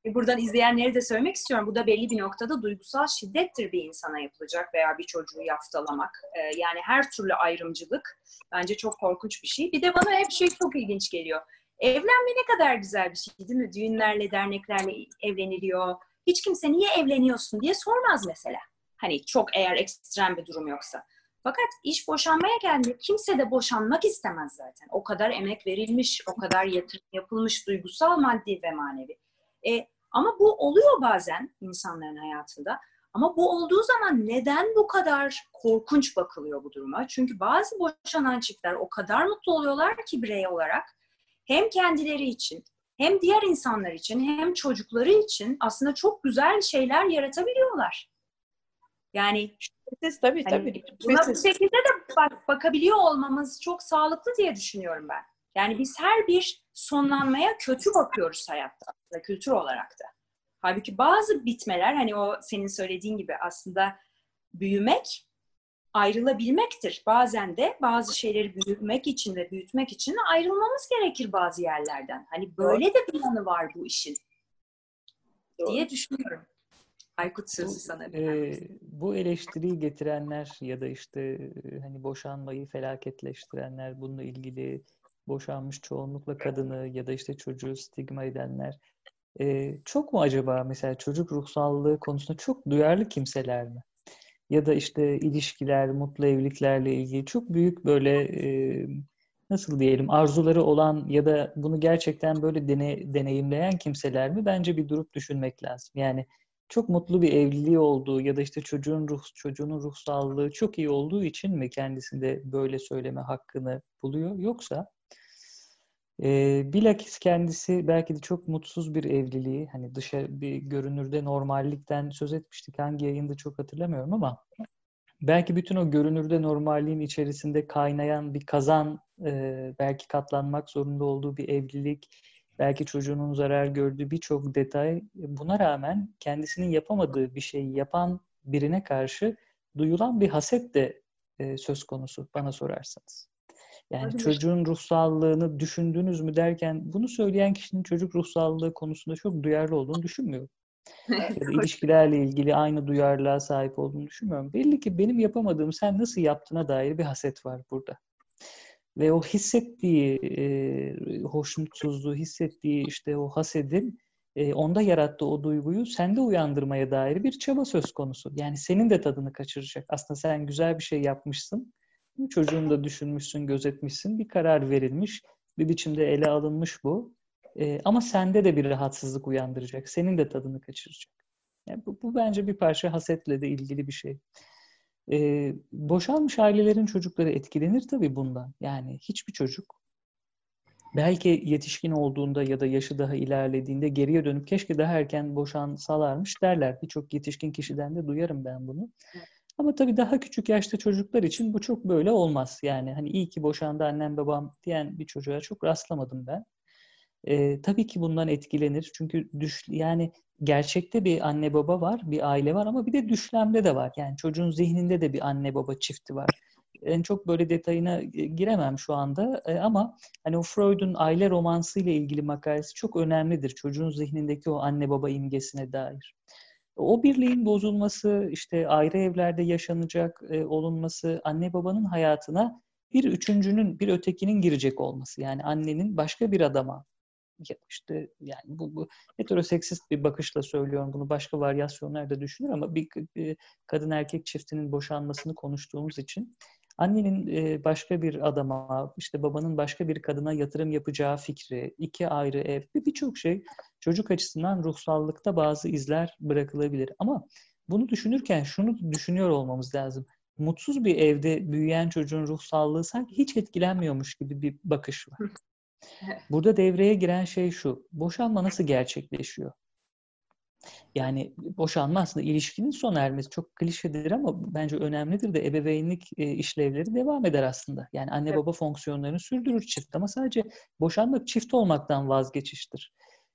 E, buradan izleyenleri de söylemek istiyorum. Bu da belli bir noktada duygusal şiddettir bir insana yapılacak veya bir çocuğu yaftalamak. E, yani her türlü ayrımcılık bence çok korkunç bir şey. Bir de bana hep şey çok ilginç geliyor. Evlenme ne kadar güzel bir şey değil mi? Düğünlerle, derneklerle evleniliyor. Hiç kimse niye evleniyorsun diye sormaz mesela. Hani çok eğer ekstrem bir durum yoksa. Fakat iş boşanmaya geldi. Kimse de boşanmak istemez zaten. O kadar emek verilmiş, o kadar yatırım yapılmış duygusal, maddi ve manevi. E, ama bu oluyor bazen insanların hayatında. Ama bu olduğu zaman neden bu kadar korkunç bakılıyor bu duruma? Çünkü bazı boşanan çiftler o kadar mutlu oluyorlar ki birey olarak hem kendileri için hem diğer insanlar için hem çocukları için aslında çok güzel şeyler yaratabiliyorlar. Yani Siz tabii hani, tabii. Buna bu şekilde de bak, bakabiliyor olmamız çok sağlıklı diye düşünüyorum ben. Yani biz her bir sonlanmaya kötü bakıyoruz hayatta aslında kültür olarak da. Halbuki bazı bitmeler hani o senin söylediğin gibi aslında büyümek ayrılabilmektir. Bazen de bazı şeyleri büyütmek için ve büyütmek için ayrılmamız gerekir bazı yerlerden. Hani böyle de bir yanı var bu işin. Doğru. diye düşünüyorum. Aykut sözü sana. E, bu eleştiriyi getirenler ya da işte hani boşanmayı felaketleştirenler, bununla ilgili boşanmış çoğunlukla kadını ya da işte çocuğu stigma edenler e, çok mu acaba mesela çocuk ruhsallığı konusunda çok duyarlı kimseler mi? Ya da işte ilişkiler, mutlu evliliklerle ilgili çok büyük böyle e, nasıl diyelim arzuları olan ya da bunu gerçekten böyle dene, deneyimleyen kimseler mi? Bence bir durup düşünmek lazım. Yani çok mutlu bir evliliği olduğu ya da işte çocuğun ruh çocuğunun ruh sağlığı çok iyi olduğu için mi kendisinde böyle söyleme hakkını buluyor yoksa e, bilakis kendisi belki de çok mutsuz bir evliliği hani dışarı bir görünürde normallikten söz etmiştik hangi yayında çok hatırlamıyorum ama belki bütün o görünürde normalliğin içerisinde kaynayan bir kazan e, belki katlanmak zorunda olduğu bir evlilik belki çocuğunun zarar gördüğü birçok detay buna rağmen kendisinin yapamadığı bir şeyi yapan birine karşı duyulan bir haset de e, söz konusu bana sorarsanız. Yani Tabii. çocuğun ruh sağlığını düşündünüz mü derken bunu söyleyen kişinin çocuk ruh sağlığı konusunda çok duyarlı olduğunu düşünmüyorum. [laughs] ya da ilişkilerle ilgili aynı duyarlılığa sahip olduğunu düşünmüyorum. Belli ki benim yapamadığım sen nasıl yaptığına dair bir haset var burada. Ve o hissettiği e, hoşnutsuzluğu, hissettiği işte o hasedin e, onda yarattığı o duyguyu sende uyandırmaya dair bir çaba söz konusu. Yani senin de tadını kaçıracak. Aslında sen güzel bir şey yapmışsın Çocuğunu da düşünmüşsün, gözetmişsin. Bir karar verilmiş. Bir biçimde ele alınmış bu. E, ama sende de bir rahatsızlık uyandıracak. Senin de tadını kaçıracak. Yani bu, bu bence bir parça hasetle de ilgili bir şey. E, boşanmış ailelerin çocukları etkilenir tabii bundan. Yani hiçbir çocuk belki yetişkin olduğunda ya da yaşı daha ilerlediğinde geriye dönüp keşke daha erken boşansalarmış derler. Birçok yetişkin kişiden de duyarım ben bunu. Ama tabii daha küçük yaşta çocuklar için bu çok böyle olmaz. Yani hani iyi ki boşandı annem babam diyen bir çocuğa çok rastlamadım ben. Ee, tabii ki bundan etkilenir. Çünkü düş yani gerçekte bir anne baba var, bir aile var ama bir de düşlemde de var. Yani çocuğun zihninde de bir anne baba çifti var. En çok böyle detayına giremem şu anda ama hani o Freud'un aile romansı ile ilgili makalesi çok önemlidir. Çocuğun zihnindeki o anne baba imgesine dair. O birliğin bozulması, işte ayrı evlerde yaşanacak olunması, anne babanın hayatına bir üçüncünün, bir ötekinin girecek olması. Yani annenin başka bir adama işte yani bu, bu heteroseksist bir bakışla söylüyorum bunu başka varyasyonlar da düşünür ama bir, bir kadın erkek çiftinin boşanmasını konuştuğumuz için annenin başka bir adama işte babanın başka bir kadına yatırım yapacağı fikri iki ayrı ev birçok şey çocuk açısından ruhsallıkta bazı izler bırakılabilir ama bunu düşünürken şunu düşünüyor olmamız lazım. Mutsuz bir evde büyüyen çocuğun ruhsallığı sanki hiç etkilenmiyormuş gibi bir bakış var. [laughs] Burada devreye giren şey şu. Boşanma nasıl gerçekleşiyor? Yani boşanma aslında ilişkinin sona ermesi çok klişedir ama bence önemlidir de ebeveynlik e, işlevleri devam eder aslında. Yani anne baba fonksiyonlarını sürdürür çift ama sadece boşanmak çift olmaktan vazgeçiştir.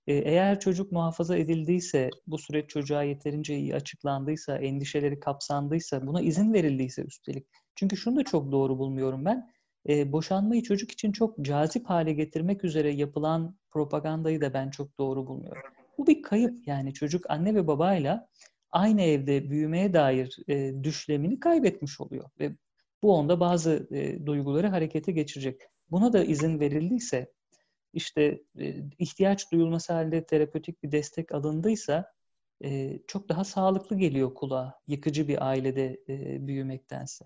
Eğer çocuk muhafaza edildiyse, bu süreç çocuğa yeterince iyi açıklandıysa, endişeleri kapsandıysa, buna izin verildiyse üstelik. Çünkü şunu da çok doğru bulmuyorum ben e, boşanmayı çocuk için çok cazip hale getirmek üzere yapılan propagandayı da ben çok doğru bulmuyorum. Bu bir kayıp yani çocuk anne ve babayla aynı evde büyümeye dair e, düşlemini kaybetmiş oluyor ve bu onda bazı e, duyguları harekete geçirecek. Buna da izin verildiyse işte e, ihtiyaç duyulması halde terapötik bir destek alındıysa e, çok daha sağlıklı geliyor kulağa yıkıcı bir ailede e, büyümektense.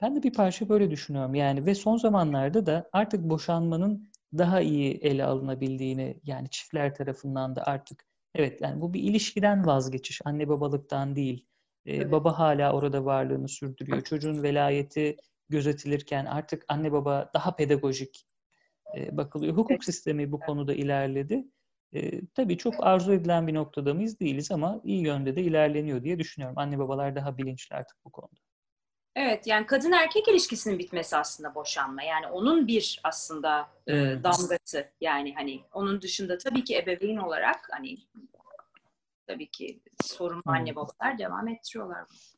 Ben de bir parça böyle düşünüyorum. Yani ve son zamanlarda da artık boşanmanın daha iyi ele alınabildiğini yani çiftler tarafından da artık evet yani bu bir ilişkiden vazgeçiş. Anne babalıktan değil. Ee, evet. Baba hala orada varlığını sürdürüyor. Çocuğun velayeti gözetilirken artık anne baba daha pedagojik e, bakılıyor. Hukuk sistemi bu konuda ilerledi. E, tabii çok arzu edilen bir noktada mıyız değiliz ama iyi yönde de ilerleniyor diye düşünüyorum. Anne babalar daha bilinçli artık bu konuda. Evet yani kadın erkek ilişkisinin bitmesi aslında boşanma. Yani onun bir aslında e, damgası. Yani hani onun dışında tabii ki ebeveyn olarak hani tabii ki sorumlu anne babalar devam ettiriyorlar bunu.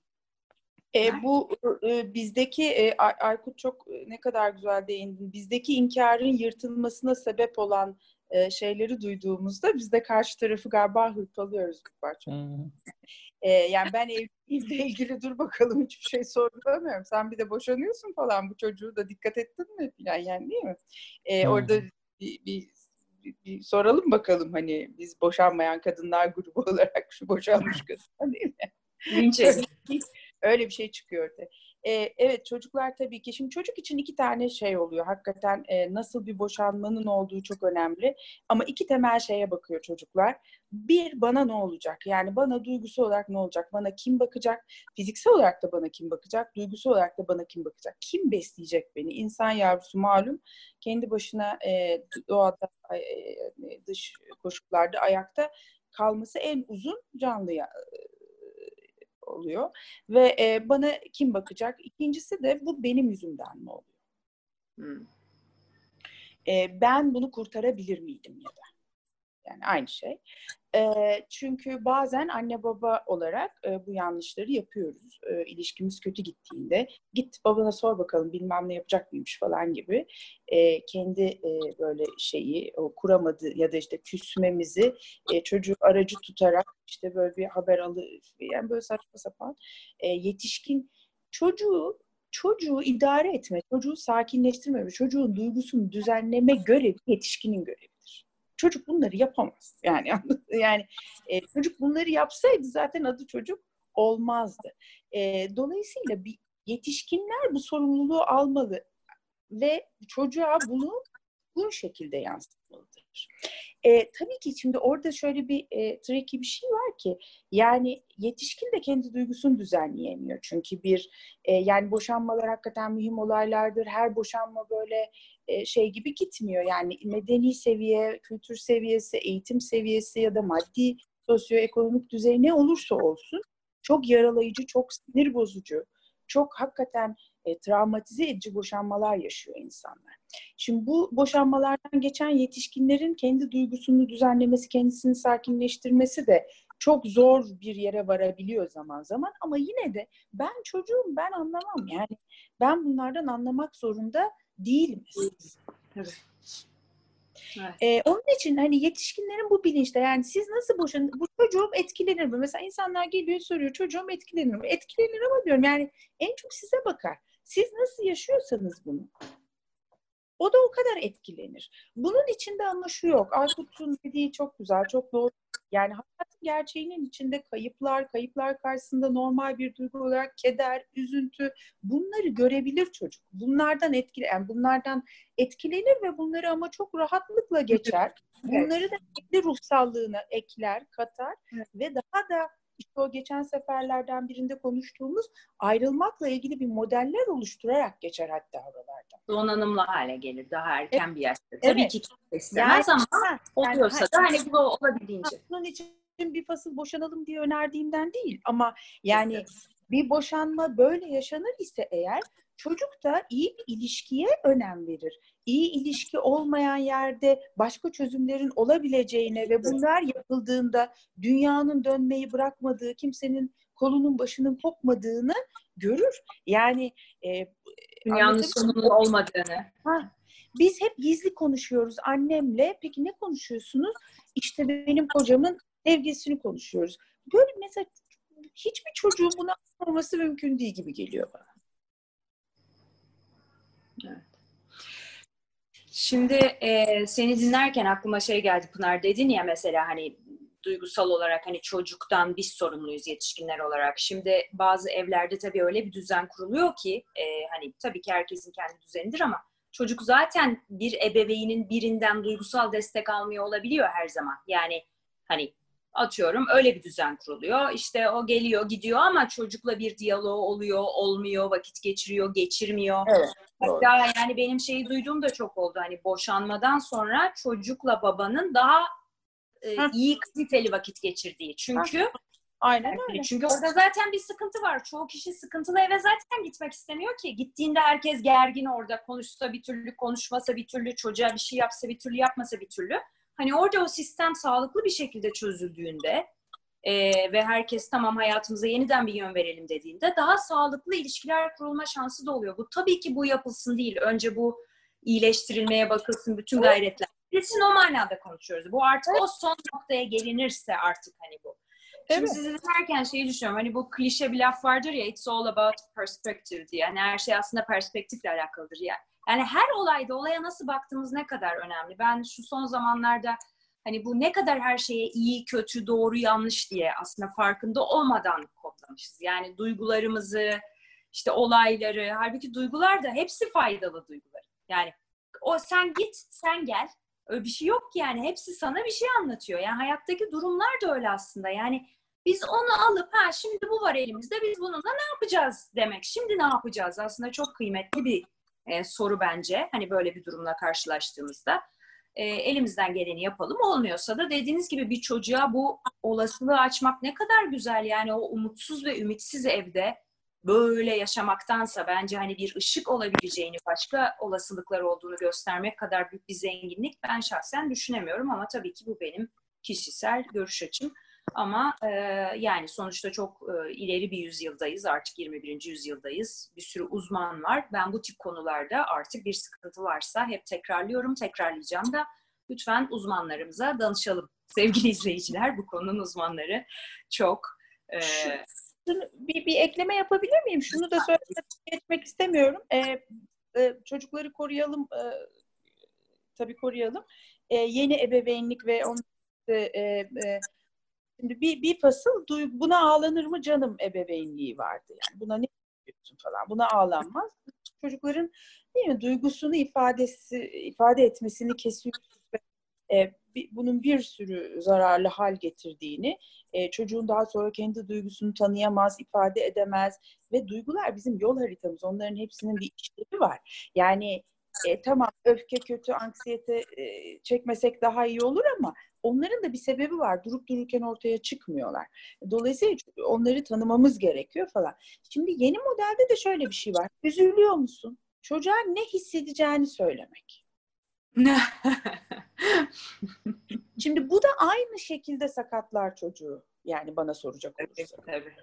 E, bu e, bizdeki e, Aykut çok e, ne kadar güzel değindin. Bizdeki inkarın yırtılmasına sebep olan e, şeyleri duyduğumuzda biz de karşı tarafı galiba hırpalıyoruz parça. Hmm. E, yani ben evliliğimle ilgili dur bakalım hiçbir şey sorgulamıyorum. Sen bir de boşanıyorsun falan bu çocuğu da dikkat ettin mi falan yani değil mi? E, hmm. Orada bir, bir, bir, soralım bakalım hani biz boşanmayan kadınlar grubu [laughs] olarak şu boşanmış kadın değil mi? Öyle bir şey çıkıyor ortaya. E, evet çocuklar tabii ki. Şimdi çocuk için iki tane şey oluyor. Hakikaten e, nasıl bir boşanmanın olduğu çok önemli. Ama iki temel şeye bakıyor çocuklar. Bir, bana ne olacak? Yani bana duygusu olarak ne olacak? Bana kim bakacak? Fiziksel olarak da bana kim bakacak? Duygusu olarak da bana kim bakacak? Kim besleyecek beni? İnsan yavrusu malum kendi başına e, doğada, e, dış koşullarda ayakta kalması en uzun canlı ya, oluyor. Ve e, bana kim bakacak? İkincisi de bu benim yüzümden mi oluyor? Hmm. E, ben bunu kurtarabilir miydim ya da? Yani aynı şey. E, çünkü bazen anne baba olarak e, bu yanlışları yapıyoruz. E, ilişkimiz kötü gittiğinde git babana sor bakalım bilmem ne yapacak mıymış falan gibi e, kendi e, böyle şeyi o kuramadı ya da işte küsmemizi e, çocuğu aracı tutarak işte böyle bir haber alı yani böyle saçma sapan e, yetişkin çocuğu çocuğu idare etme, çocuğu sakinleştirme ve çocuğun duygusunu düzenleme görevi yetişkinin görevi. Çocuk bunları yapamaz. [laughs] Yani yani e, çocuk bunları yapsaydı zaten adı çocuk olmazdı. E, dolayısıyla bir yetişkinler bu sorumluluğu almalı ve çocuğa bunu bu şekilde yansıtmalıdır. E, tabii ki şimdi orada şöyle bir e, tricky bir şey var ki yani yetişkin de kendi duygusunu düzenleyemiyor. Çünkü bir e, yani boşanmalar hakikaten mühim olaylardır. Her boşanma böyle e, şey gibi gitmiyor. Yani medeni seviye, kültür seviyesi, eğitim seviyesi ya da maddi sosyoekonomik düzey ne olursa olsun çok yaralayıcı, çok sinir bozucu, çok hakikaten e, travmatize edici boşanmalar yaşıyor insanlar. Şimdi bu boşanmalardan geçen yetişkinlerin kendi duygusunu düzenlemesi, kendisini sakinleştirmesi de çok zor bir yere varabiliyor zaman zaman ama yine de ben çocuğum ben anlamam yani ben bunlardan anlamak zorunda değilim. Evet. Evet. Ee, onun için hani yetişkinlerin bu bilinçte yani siz nasıl boşan bu çocuğum etkilenir mi? Mesela insanlar geliyor soruyor çocuğum etkilenir mi? Etkilenir ama diyorum yani en çok size bakar. Siz nasıl yaşıyorsanız bunu o da o kadar etkilenir. Bunun içinde ama şu yok. Aykut'un dediği çok güzel, çok doğru. Yani hayatın gerçeğinin içinde kayıplar, kayıplar karşısında normal bir duygu olarak keder, üzüntü bunları görebilir çocuk. Bunlardan etkile, yani bunlardan etkilenir ve bunları ama çok rahatlıkla geçer. Bunları da kendi ruhsallığına ekler, katar evet. ve daha da işte o geçen seferlerden birinde konuştuğumuz ayrılmakla ilgili bir modeller oluşturarak geçer hatta oralarda. Donanımlı hale gelir daha erken bir yaşta. Tabii evet. ki kimse istemez yani, ama oluyorsa yani, da hani bu olabildiğince. [laughs] Bunun için bir fasıl boşanalım diye önerdiğimden değil ama yani bir boşanma böyle yaşanır ise eğer çocuk da iyi bir ilişkiye önem verir. İyi ilişki olmayan yerde başka çözümlerin olabileceğine ve bunlar yapıldığında dünyanın dönmeyi bırakmadığı, kimsenin kolunun başının kopmadığını görür. Yani e, dünyanın sonunun olmadığını. Ha, biz hep gizli konuşuyoruz annemle. Peki ne konuşuyorsunuz? İşte benim kocamın sevgisini konuşuyoruz. Böyle mesela hiçbir çocuğun buna anlaması mümkün değil gibi geliyor bana. Şimdi e, seni dinlerken aklıma şey geldi Pınar dedin ya mesela hani duygusal olarak hani çocuktan biz sorumluyuz yetişkinler olarak. Şimdi bazı evlerde tabii öyle bir düzen kuruluyor ki e, hani tabii ki herkesin kendi düzenidir ama çocuk zaten bir ebeveynin birinden duygusal destek almıyor olabiliyor her zaman. Yani hani atıyorum öyle bir düzen kuruluyor. İşte o geliyor gidiyor ama çocukla bir diyalog oluyor, olmuyor, vakit geçiriyor, geçirmiyor. Evet, Hatta yani benim şeyi duyduğum da çok oldu. Hani boşanmadan sonra çocukla babanın daha e, iyi kaliteli vakit geçirdiği. Çünkü Aynen öyle. Çünkü orada zaten bir sıkıntı var. Çoğu kişi sıkıntılı eve zaten gitmek istemiyor ki. Gittiğinde herkes gergin orada. Konuşsa bir türlü, konuşmasa bir türlü, çocuğa bir şey yapsa bir türlü, yapmasa bir türlü. Hani orada o sistem sağlıklı bir şekilde çözüldüğünde e, ve herkes tamam hayatımıza yeniden bir yön verelim dediğinde daha sağlıklı ilişkiler kurulma şansı da oluyor. Bu tabii ki bu yapılsın değil. Önce bu iyileştirilmeye bakılsın bütün gayretler. Kesin o manada konuşuyoruz. Bu artık o son noktaya gelinirse artık hani bu. Şimdi evet. sizi dinlerken şeyi düşünüyorum. Hani bu klişe bir laf vardır ya it's all about perspective diye. Yani her şey aslında perspektifle alakalıdır yani. Yani her olayda olaya nasıl baktığımız ne kadar önemli. Ben şu son zamanlarda hani bu ne kadar her şeye iyi, kötü, doğru, yanlış diye aslında farkında olmadan kodlamışız. Yani duygularımızı, işte olayları, halbuki duygular da hepsi faydalı duygular. Yani o sen git, sen gel. Öyle bir şey yok ki yani. Hepsi sana bir şey anlatıyor. Yani hayattaki durumlar da öyle aslında. Yani biz onu alıp ha şimdi bu var elimizde biz bununla ne yapacağız demek. Şimdi ne yapacağız? Aslında çok kıymetli bir e, soru bence. Hani böyle bir durumla karşılaştığımızda e, elimizden geleni yapalım. Olmuyorsa da dediğiniz gibi bir çocuğa bu olasılığı açmak ne kadar güzel. Yani o umutsuz ve ümitsiz evde böyle yaşamaktansa bence hani bir ışık olabileceğini, başka olasılıklar olduğunu göstermek kadar büyük bir zenginlik ben şahsen düşünemiyorum ama tabii ki bu benim kişisel görüş açım. Ama e, yani sonuçta çok e, ileri bir yüzyıldayız. Artık 21. yüzyıldayız. Bir sürü uzman var. Ben bu tip konularda artık bir sıkıntı varsa hep tekrarlıyorum, tekrarlayacağım da lütfen uzmanlarımıza danışalım. [laughs] Sevgili izleyiciler, bu konunun uzmanları çok. E, bir, bir ekleme yapabilir miyim? Şunu da söylemek geçmek istemiyorum. E, e, çocukları koruyalım, e, tabii koruyalım. E, yeni ebeveynlik ve onun e, e, Şimdi bir, bir fasıl buna ağlanır mı canım ebeveynliği vardı. Yani buna ne büyütsün falan. Buna ağlanmaz. Çocukların değil mi duygusunu ifadesi ifade etmesini kesiyoruz e, bunun bir sürü zararlı hal getirdiğini, e, çocuğun daha sonra kendi duygusunu tanıyamaz, ifade edemez ve duygular bizim yol haritamız. Onların hepsinin bir işlevi var. Yani e, tamam öfke kötü, anksiyete e, çekmesek daha iyi olur ama onların da bir sebebi var. Durup dururken ortaya çıkmıyorlar. Dolayısıyla onları tanımamız gerekiyor falan. Şimdi yeni modelde de şöyle bir şey var. Üzülüyor musun? Çocuğa ne hissedeceğini söylemek. [laughs] Şimdi bu da aynı şekilde sakatlar çocuğu. Yani bana soracak olursa. Tabii.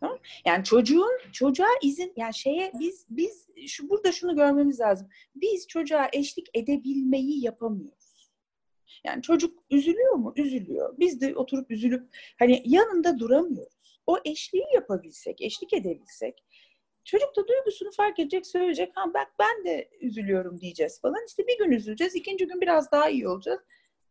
Tamam? Yani çocuğun çocuğa izin yani şeye biz biz şu burada şunu görmemiz lazım. Biz çocuğa eşlik edebilmeyi yapamıyoruz. Yani çocuk üzülüyor mu? Üzülüyor. Biz de oturup üzülüp hani yanında duramıyoruz. O eşliği yapabilsek, eşlik edebilsek Çocuk da duygusunu fark edecek, söyleyecek. Ha bak ben de üzülüyorum diyeceğiz falan. İşte bir gün üzüleceğiz, ikinci gün biraz daha iyi olacağız.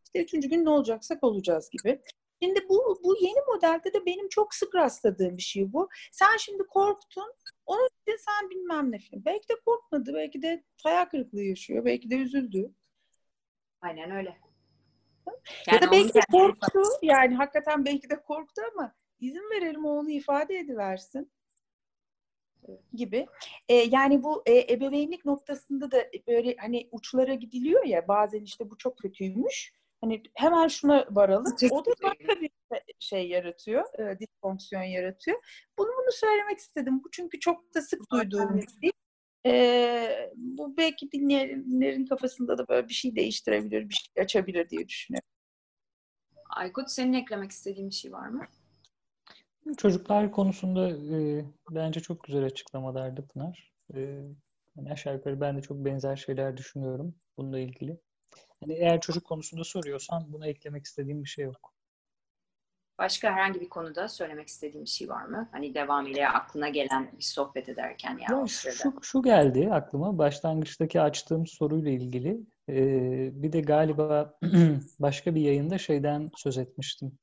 İşte üçüncü gün ne olacaksak olacağız gibi. Şimdi bu, bu yeni modelde de benim çok sık rastladığım bir şey bu. Sen şimdi korktun, onun için sen bilmem ne film. Belki de korkmadı, belki de hayal kırıklığı yaşıyor, belki de üzüldü. Aynen öyle. Yani ya da belki de korktu, yani hakikaten belki de korktu ama izin verelim o onu ifade ediversin gibi. E, yani bu e, ebeveynlik noktasında da böyle hani uçlara gidiliyor ya bazen işte bu çok kötüymüş. Hani hemen şuna varalım. O da başka bir şey yaratıyor. E, disfonksiyon yaratıyor. Bunu bunu söylemek istedim. Bu çünkü çok da sık duyduğum bir şey. E, bu belki dinleyenlerin kafasında da böyle bir şey değiştirebilir, bir şey açabilir diye düşünüyorum. Aykut senin eklemek istediğin bir şey var mı? Çocuklar konusunda e, bence çok güzel açıklamalardı Pınar. E, yani aşağı yukarı ben de çok benzer şeyler düşünüyorum bununla ilgili. Hani eğer çocuk konusunda soruyorsan buna eklemek istediğim bir şey yok. Başka herhangi bir konuda söylemek istediğim bir şey var mı? Hani devam ile aklına gelen bir sohbet ederken ya, ya şu, şu geldi aklıma başlangıçtaki açtığım soruyla ilgili. Ee, bir de galiba [clears throat] başka bir yayında şeyden söz etmiştim.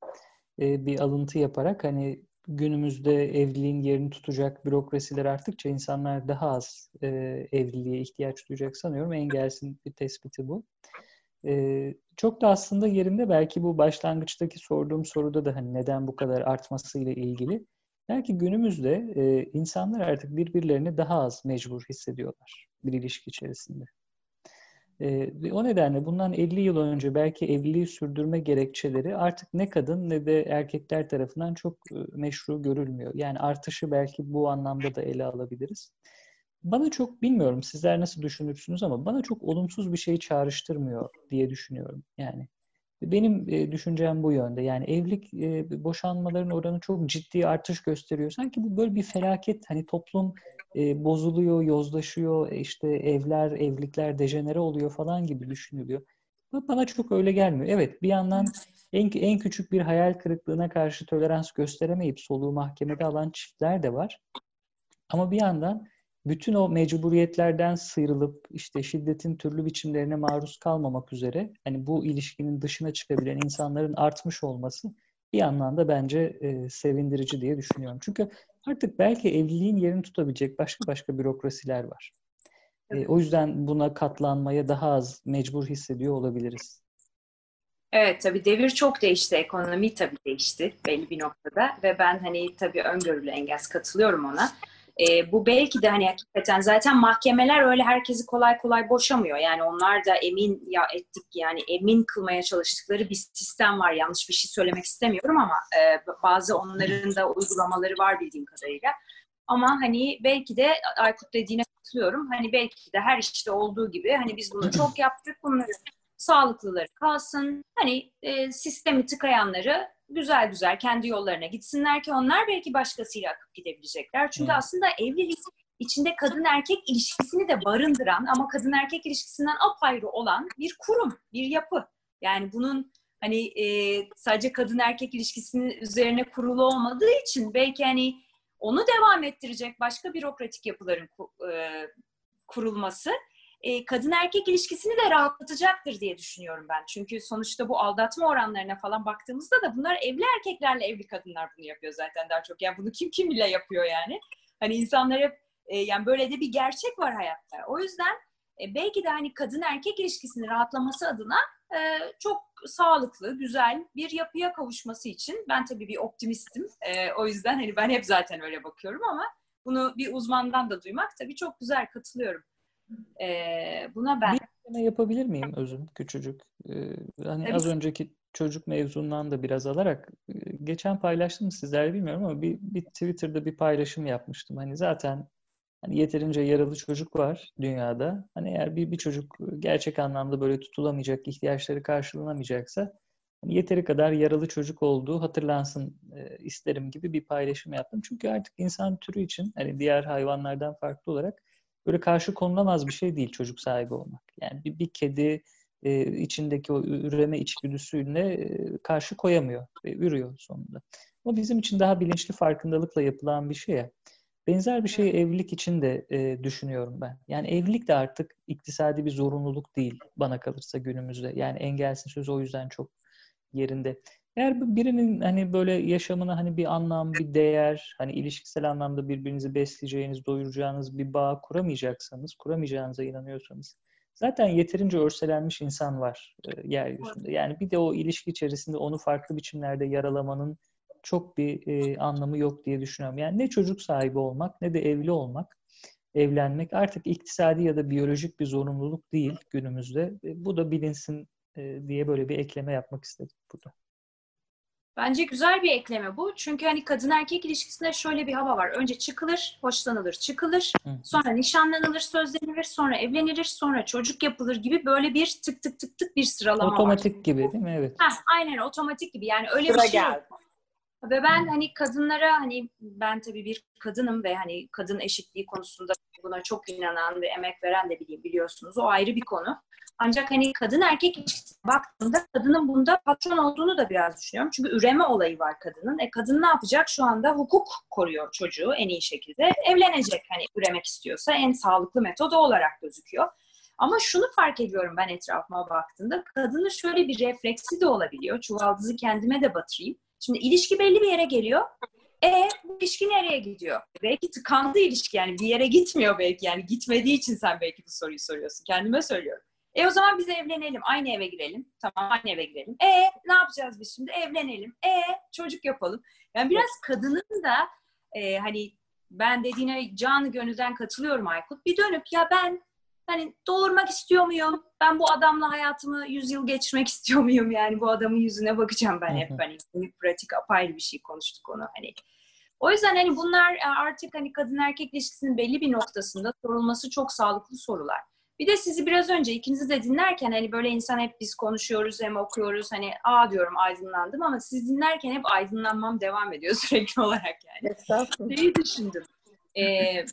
Ee, bir alıntı yaparak hani günümüzde evliliğin yerini tutacak bürokrasiler arttıkça insanlar daha az e, evliliğe ihtiyaç duyacak sanıyorum. Engelsin bir tespiti bu. E, çok da aslında yerinde belki bu başlangıçtaki sorduğum soruda da hani neden bu kadar artmasıyla ilgili. Belki günümüzde e, insanlar artık birbirlerini daha az mecbur hissediyorlar bir ilişki içerisinde. E, o nedenle bundan 50 yıl önce belki evliliği sürdürme gerekçeleri artık ne kadın ne de erkekler tarafından çok e, meşru görülmüyor. Yani artışı belki bu anlamda da ele alabiliriz. Bana çok bilmiyorum sizler nasıl düşünürsünüz ama bana çok olumsuz bir şey çağrıştırmıyor diye düşünüyorum. Yani benim e, düşüncem bu yönde. Yani evlilik e, boşanmaların oranı çok ciddi artış gösteriyor. Sanki bu böyle bir felaket. Hani toplum e, bozuluyor, yozlaşıyor, işte evler, evlilikler dejenere oluyor falan gibi düşünülüyor. Bana çok öyle gelmiyor. Evet bir yandan en, en küçük bir hayal kırıklığına karşı tolerans gösteremeyip soluğu mahkemede alan çiftler de var. Ama bir yandan bütün o mecburiyetlerden sıyrılıp işte şiddetin türlü biçimlerine maruz kalmamak üzere hani bu ilişkinin dışına çıkabilen insanların artmış olması bir yandan da bence e, sevindirici diye düşünüyorum. Çünkü artık belki evliliğin yerini tutabilecek başka başka bürokrasiler var. E, o yüzden buna katlanmaya daha az mecbur hissediyor olabiliriz. Evet tabii devir çok değişti. Ekonomi tabii değişti belli bir noktada ve ben hani tabii öngörülü engels katılıyorum ona. E, bu belki de hani hakikaten zaten mahkemeler öyle herkesi kolay kolay boşamıyor. Yani onlar da emin ya ettik yani emin kılmaya çalıştıkları bir sistem var. Yanlış bir şey söylemek istemiyorum ama e, bazı onların da uygulamaları var bildiğim kadarıyla. Ama hani belki de Aykut dediğine katılıyorum. Hani belki de her işte olduğu gibi hani biz bunu çok yaptık. Bunları sağlıklıları kalsın. Hani e, sistemi tıkayanları güzel güzel kendi yollarına gitsinler ki onlar belki başkasıyla akıp gidebilecekler. Çünkü hmm. aslında evlilik içinde kadın erkek ilişkisini de barındıran ama kadın erkek ilişkisinden apayrı olan bir kurum, bir yapı. Yani bunun hani e, sadece kadın erkek ilişkisinin üzerine kurulu olmadığı için belki hani onu devam ettirecek başka bürokratik yapıların e, kurulması e, kadın erkek ilişkisini de rahatlatacaktır diye düşünüyorum ben. Çünkü sonuçta bu aldatma oranlarına falan baktığımızda da bunlar evli erkeklerle evli kadınlar bunu yapıyor zaten daha çok. Yani bunu kim kim bile yapıyor yani. Hani insanlar hep e, yani böyle de bir gerçek var hayatta. O yüzden e, belki de hani kadın erkek ilişkisinin rahatlaması adına e, çok sağlıklı, güzel bir yapıya kavuşması için ben tabii bir optimistim. E, o yüzden hani ben hep zaten öyle bakıyorum ama bunu bir uzmandan da duymak tabii çok güzel katılıyorum. E, buna ben... Bir yapabilir miyim Özüm küçücük? Ee, hani tabii. az önceki çocuk mevzundan da biraz alarak geçen paylaştım sizlerle bilmiyorum ama bir, bir Twitter'da bir paylaşım yapmıştım. Hani zaten hani yeterince yaralı çocuk var dünyada. Hani eğer bir, bir çocuk gerçek anlamda böyle tutulamayacak, ihtiyaçları karşılanamayacaksa hani yeteri kadar yaralı çocuk olduğu hatırlansın e, isterim gibi bir paylaşım yaptım. Çünkü artık insan türü için hani diğer hayvanlardan farklı olarak böyle karşı konulamaz bir şey değil çocuk sahibi olmak. Yani bir, bir kedi e, içindeki o üreme içgüdüsüyle e, karşı koyamıyor ve ürüyor sonunda. O bizim için daha bilinçli farkındalıkla yapılan bir şey ya. Benzer bir şeyi evlilik için de e, düşünüyorum ben. Yani evlilik de artık iktisadi bir zorunluluk değil bana kalırsa günümüzde. Yani engelsin sözü o yüzden çok yerinde. Eğer birinin hani böyle yaşamına hani bir anlam, bir değer, hani ilişkisel anlamda birbirinizi besleyeceğiniz, doyuracağınız bir bağ kuramayacaksanız, kuramayacağınıza inanıyorsanız zaten yeterince örselenmiş insan var e, yeryüzünde. Yani bir de o ilişki içerisinde onu farklı biçimlerde yaralamanın çok bir e, anlamı yok diye düşünüyorum. Yani ne çocuk sahibi olmak ne de evli olmak, evlenmek artık iktisadi ya da biyolojik bir zorunluluk değil günümüzde. E, bu da bilinsin e, diye böyle bir ekleme yapmak istedim burada. Bence güzel bir ekleme bu. Çünkü hani kadın erkek ilişkisinde şöyle bir hava var. Önce çıkılır, hoşlanılır, çıkılır. Sonra nişanlanılır, sözlenilir, sonra evlenilir, sonra çocuk yapılır gibi böyle bir tık tık tık tık bir sıralama otomatik var. gibi değil mi? Evet. Heh, aynen otomatik gibi. Yani öyle Sıra bir şey geldi. yok. Ve ben hani kadınlara hani ben tabii bir kadınım ve hani kadın eşitliği konusunda buna çok inanan ve emek veren de bileyim biliyorsunuz. O ayrı bir konu. Ancak hani kadın erkek ilişkisine baktığımda kadının bunda patron olduğunu da biraz düşünüyorum. Çünkü üreme olayı var kadının. E kadın ne yapacak? Şu anda hukuk koruyor çocuğu en iyi şekilde. Evlenecek hani üremek istiyorsa en sağlıklı metodu olarak gözüküyor. Ama şunu fark ediyorum ben etrafıma baktığımda kadının şöyle bir refleksi de olabiliyor. Çuvaldızı kendime de batırayım. Şimdi ilişki belli bir yere geliyor. E bu ilişki nereye gidiyor? Belki tıkandı ilişki yani bir yere gitmiyor belki yani gitmediği için sen belki bu soruyu soruyorsun. Kendime söylüyorum. E o zaman biz evlenelim, aynı eve girelim. Tamam aynı eve girelim. E ne yapacağız biz şimdi? Evlenelim. E çocuk yapalım. Yani biraz kadının da e, hani ben dediğine canı gönülden katılıyorum Aykut. Bir dönüp ya ben hani doğurmak istiyor muyum? Ben bu adamla hayatımı yüz yıl geçirmek istiyor muyum? Yani bu adamın yüzüne bakacağım ben hep. Hani pratik apayrı bir şey konuştuk onu hani. O yüzden hani bunlar e, artık hani kadın erkek ilişkisinin belli bir noktasında sorulması çok sağlıklı sorular. Bir de sizi biraz önce ikinizi de dinlerken hani böyle insan hep biz konuşuyoruz hem okuyoruz hani a diyorum aydınlandım ama siz dinlerken hep aydınlanmam devam ediyor [laughs] sürekli olarak yani. Şeyi düşündüm. Ee,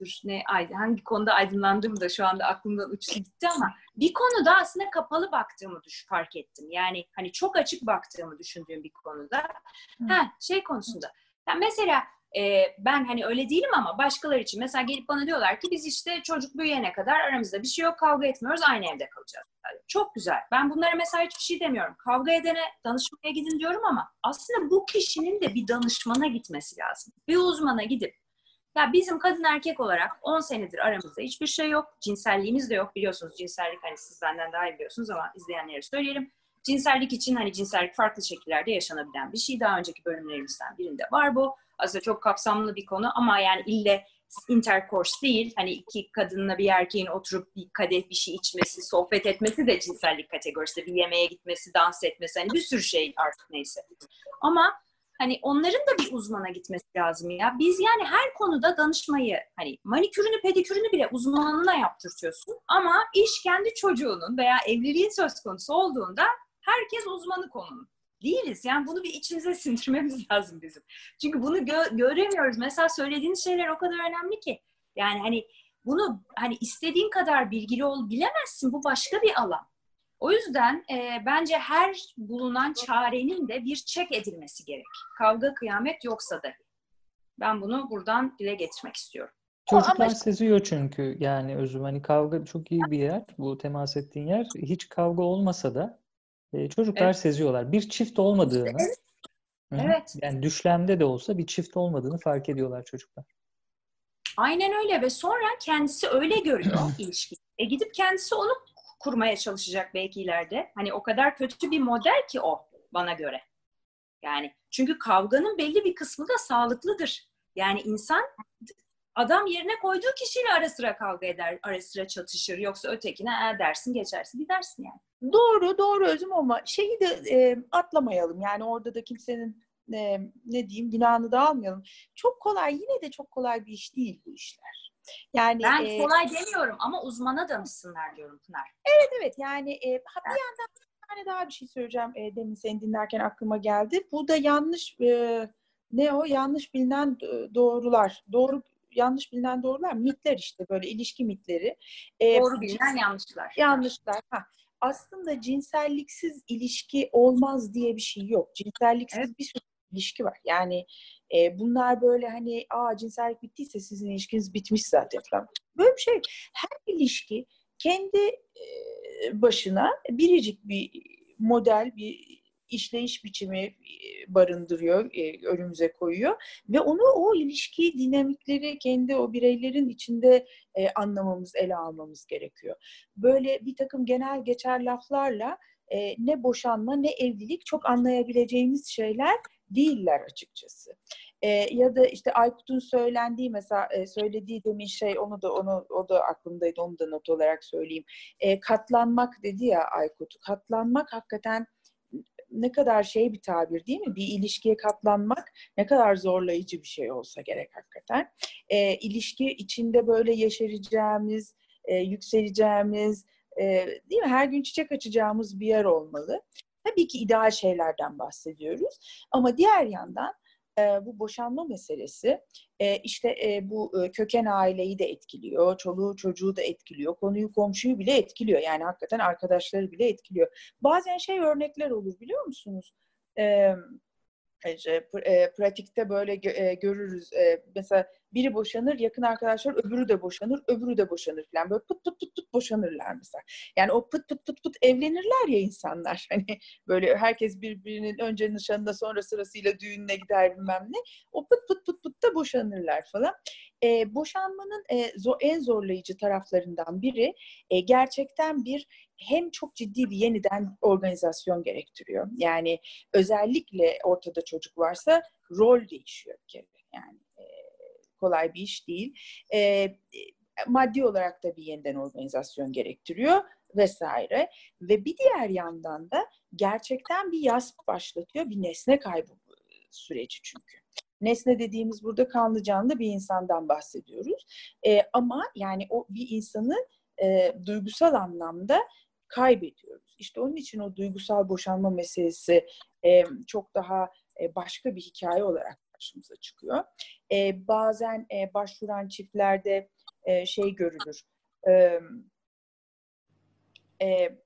dur ne hangi konuda aydınlandım da şu anda aklımdan uçtu gitti ama bir konuda aslında kapalı baktığımı düş fark ettim. Yani hani çok açık baktığımı düşündüğüm bir konuda. Ha şey konusunda. Yani mesela ben hani öyle değilim ama başkaları için mesela gelip bana diyorlar ki biz işte çocuk büyüyene kadar aramızda bir şey yok kavga etmiyoruz aynı evde kalacağız. Çok güzel. Ben bunlara mesela hiçbir şey demiyorum. Kavga edene danışmaya gidin diyorum ama aslında bu kişinin de bir danışmana gitmesi lazım. Bir uzmana gidip ya bizim kadın erkek olarak 10 senedir aramızda hiçbir şey yok. Cinselliğimiz de yok. Biliyorsunuz cinsellik hani siz benden daha iyi biliyorsunuz ama izleyenlere söyleyelim. Cinsellik için hani cinsellik farklı şekillerde yaşanabilen bir şey. Daha önceki bölümlerimizden birinde var bu. Aslında çok kapsamlı bir konu ama yani ille intercourse değil. Hani iki kadınla bir erkeğin oturup bir kadeh bir şey içmesi, sohbet etmesi de cinsellik kategorisinde. Bir yemeğe gitmesi, dans etmesi hani bir sürü şey artık neyse. Ama hani onların da bir uzmana gitmesi lazım ya. Biz yani her konuda danışmayı hani manikürünü pedikürünü bile uzmanına yaptırtıyorsun ama iş kendi çocuğunun veya evliliğin söz konusu olduğunda herkes uzmanı konunun. Değiliz. Yani bunu bir içimize [laughs] sindirmemiz lazım bizim. Çünkü bunu gö- göremiyoruz. Mesela söylediğiniz şeyler o kadar önemli ki. Yani hani bunu hani istediğin kadar bilgili ol bilemezsin. Bu başka bir alan. O yüzden e, bence her bulunan çarenin de bir çek edilmesi gerek. Kavga kıyamet yoksa da. Ben bunu buradan dile getirmek istiyorum. Çocuklar ama... seziyor çünkü yani özüm hani kavga çok iyi bir yer bu temas ettiğin yer. Hiç kavga olmasa da e, çocuklar evet. seziyorlar. Bir çift olmadığını evet. evet. yani düşlemde de olsa bir çift olmadığını fark ediyorlar çocuklar. Aynen öyle ve sonra kendisi öyle görüyor [clears throat] ilişkiyi. E gidip kendisi onu kurmaya çalışacak belki ileride. Hani o kadar kötü bir model ki o bana göre. Yani çünkü kavganın belli bir kısmı da sağlıklıdır. Yani insan adam yerine koyduğu kişiyle ara sıra kavga eder, ara sıra çatışır. Yoksa ötekine e dersin geçersin gidersin yani. Doğru, doğru özüm ama şeyi de e, atlamayalım. Yani orada da kimsenin e, ne diyeyim günahını da almayalım. Çok kolay, yine de çok kolay bir iş değil bu işler. Yani ben e, kolay demiyorum ama uzmana danışsınlar diyorum Pınar. Evet evet yani e, bir yandan bir tane daha bir şey söyleyeceğim e, demin seni dinlerken aklıma geldi. Bu da yanlış e, ne o yanlış bilinen doğrular. Doğru yanlış bilinen doğrular mitler işte böyle ilişki mitleri. E, Doğru bilinen yanlışlar. Yanlışlar. Ha. Aslında cinselliksiz ilişki olmaz diye bir şey yok. Cinselliksiz evet. bir sürü ilişki var. Yani e, bunlar böyle hani aa cinsellik bittiyse sizin ilişkiniz bitmiş zaten falan. Böyle bir şey. Her ilişki kendi e, başına biricik bir model, bir işleyiş biçimi barındırıyor, önümüze koyuyor ve onu o ilişki dinamikleri kendi o bireylerin içinde anlamamız, ele almamız gerekiyor. Böyle bir takım genel geçer laflarla ne boşanma ne evlilik çok anlayabileceğimiz şeyler değiller açıkçası. E, ya da işte Aykut'un söylendiği mesela e, söylediği demin şey onu da onu o da aklımdaydı onu da not olarak söyleyeyim. E, katlanmak dedi ya Aykut. Katlanmak hakikaten ne kadar şey bir tabir değil mi? Bir ilişkiye katlanmak ne kadar zorlayıcı bir şey olsa gerek hakikaten. E, ilişki içinde böyle yeşereceğimiz, e, yükseleceğimiz, e, değil mi? Her gün çiçek açacağımız bir yer olmalı. Tabii ki ideal şeylerden bahsediyoruz. Ama diğer yandan e, bu boşanma meselesi e, işte e, bu köken aileyi de etkiliyor, çoluğu çocuğu da etkiliyor, konuyu komşuyu bile etkiliyor. Yani hakikaten arkadaşları bile etkiliyor. Bazen şey örnekler olur biliyor musunuz? E, pratikte böyle e, görürüz. E, mesela biri boşanır, yakın arkadaşlar öbürü de boşanır, öbürü de boşanır falan. Böyle pıt pıt pıt pıt boşanırlar mesela. Yani o pıt pıt pıt pıt evlenirler ya insanlar. [laughs] Hani böyle herkes birbirinin önce nişanına sonra sırasıyla düğününe gider bilmem ne. O pıt pıt pıt pıt da boşanırlar falan. E, boşanmanın e, en zorlayıcı taraflarından biri e, gerçekten bir hem çok ciddi bir yeniden organizasyon gerektiriyor. Yani özellikle ortada çocuk varsa rol değişiyor bir kere. Yani e, kolay bir iş değil. E, maddi olarak da bir yeniden organizasyon gerektiriyor vesaire. Ve bir diğer yandan da gerçekten bir yaz başlatıyor, bir nesne kaybı süreci çünkü. Nesne dediğimiz burada kanlı canlı bir insandan bahsediyoruz. E, ama yani o bir insanı e, duygusal anlamda kaybediyoruz. İşte onun için o duygusal boşanma meselesi e, çok daha e, başka bir hikaye olarak karşımıza çıkıyor. E, bazen e, başvuran çiftlerde e, şey görülür. E, e,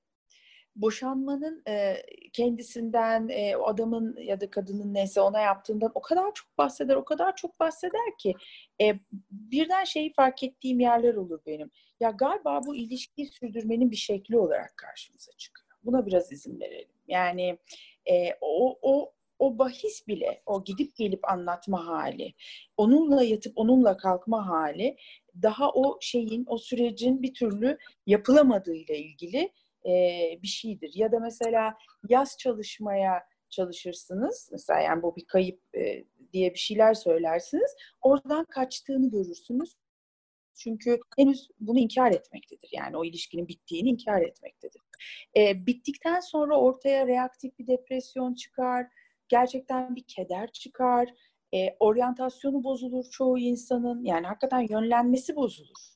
boşanmanın e, kendisinden, e, o adamın ya da kadının neyse ona yaptığından o kadar çok bahseder, o kadar çok bahseder ki e, birden şeyi fark ettiğim yerler olur benim. Ya galiba bu ilişkiyi sürdürmenin bir şekli olarak karşımıza çıkıyor. Buna biraz izin verelim. Yani e, o, o o bahis bile, o gidip gelip anlatma hali, onunla yatıp onunla kalkma hali daha o şeyin, o sürecin bir türlü yapılamadığıyla ilgili e, bir şeydir. Ya da mesela yaz çalışmaya çalışırsınız. Mesela yani bu bir kayıp e, diye bir şeyler söylersiniz. Oradan kaçtığını görürsünüz. Çünkü henüz bunu inkar etmektedir. Yani o ilişkinin bittiğini inkar etmektedir. E, bittikten sonra ortaya reaktif bir depresyon çıkar. Gerçekten bir keder çıkar. E, oryantasyonu bozulur çoğu insanın. Yani hakikaten yönlenmesi bozulur.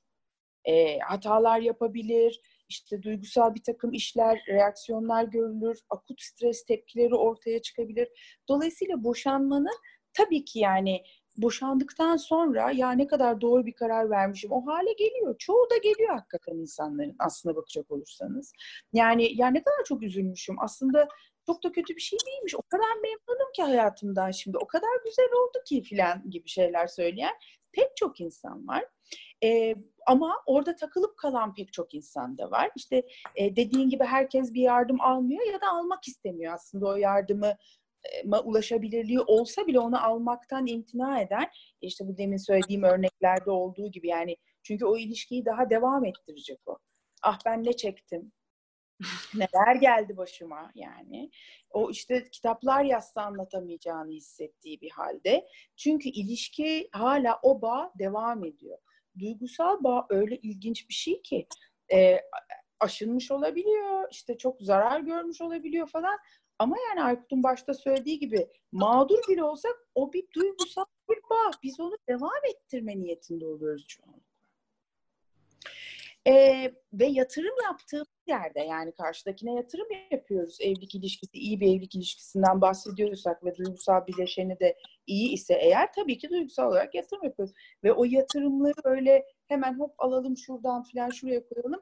E, hatalar yapabilir işte duygusal bir takım işler, reaksiyonlar görülür, akut stres tepkileri ortaya çıkabilir. Dolayısıyla boşanmanın tabii ki yani boşandıktan sonra ya ne kadar doğru bir karar vermişim o hale geliyor. Çoğu da geliyor hakikaten insanların aslına bakacak olursanız. Yani ya ne kadar çok üzülmüşüm. Aslında çok da kötü bir şey değilmiş. O kadar memnunum ki hayatımdan şimdi. O kadar güzel oldu ki filan gibi şeyler söyleyen pek çok insan var. E, ama orada takılıp kalan pek çok insan da var. İşte e, dediğin gibi herkes bir yardım almıyor ya da almak istemiyor aslında o yardımı ulaşabilirliği olsa bile onu almaktan imtina eden işte bu demin söylediğim örneklerde olduğu gibi yani çünkü o ilişkiyi daha devam ettirecek o. Ah ben ne çektim? [laughs] Neler geldi başıma yani. O işte kitaplar yazsa anlatamayacağını hissettiği bir halde. Çünkü ilişki hala o bağ devam ediyor. Duygusal bağ öyle ilginç bir şey ki e, aşınmış olabiliyor, işte çok zarar görmüş olabiliyor falan. Ama yani Aykut'un başta söylediği gibi mağdur bile olsak o bir duygusal bir bağ. Biz onu devam ettirme niyetinde oluyoruz çoğunlukla. Ee, ve yatırım yaptığımız yerde yani karşıdakine yatırım yapıyoruz. Evlilik ilişkisi, iyi bir evlilik ilişkisinden bahsediyorsak ve duygusal bileşeni de iyi ise eğer tabii ki duygusal olarak yatırım yapıyoruz. Ve o yatırımları öyle hemen hop alalım şuradan filan şuraya koyalım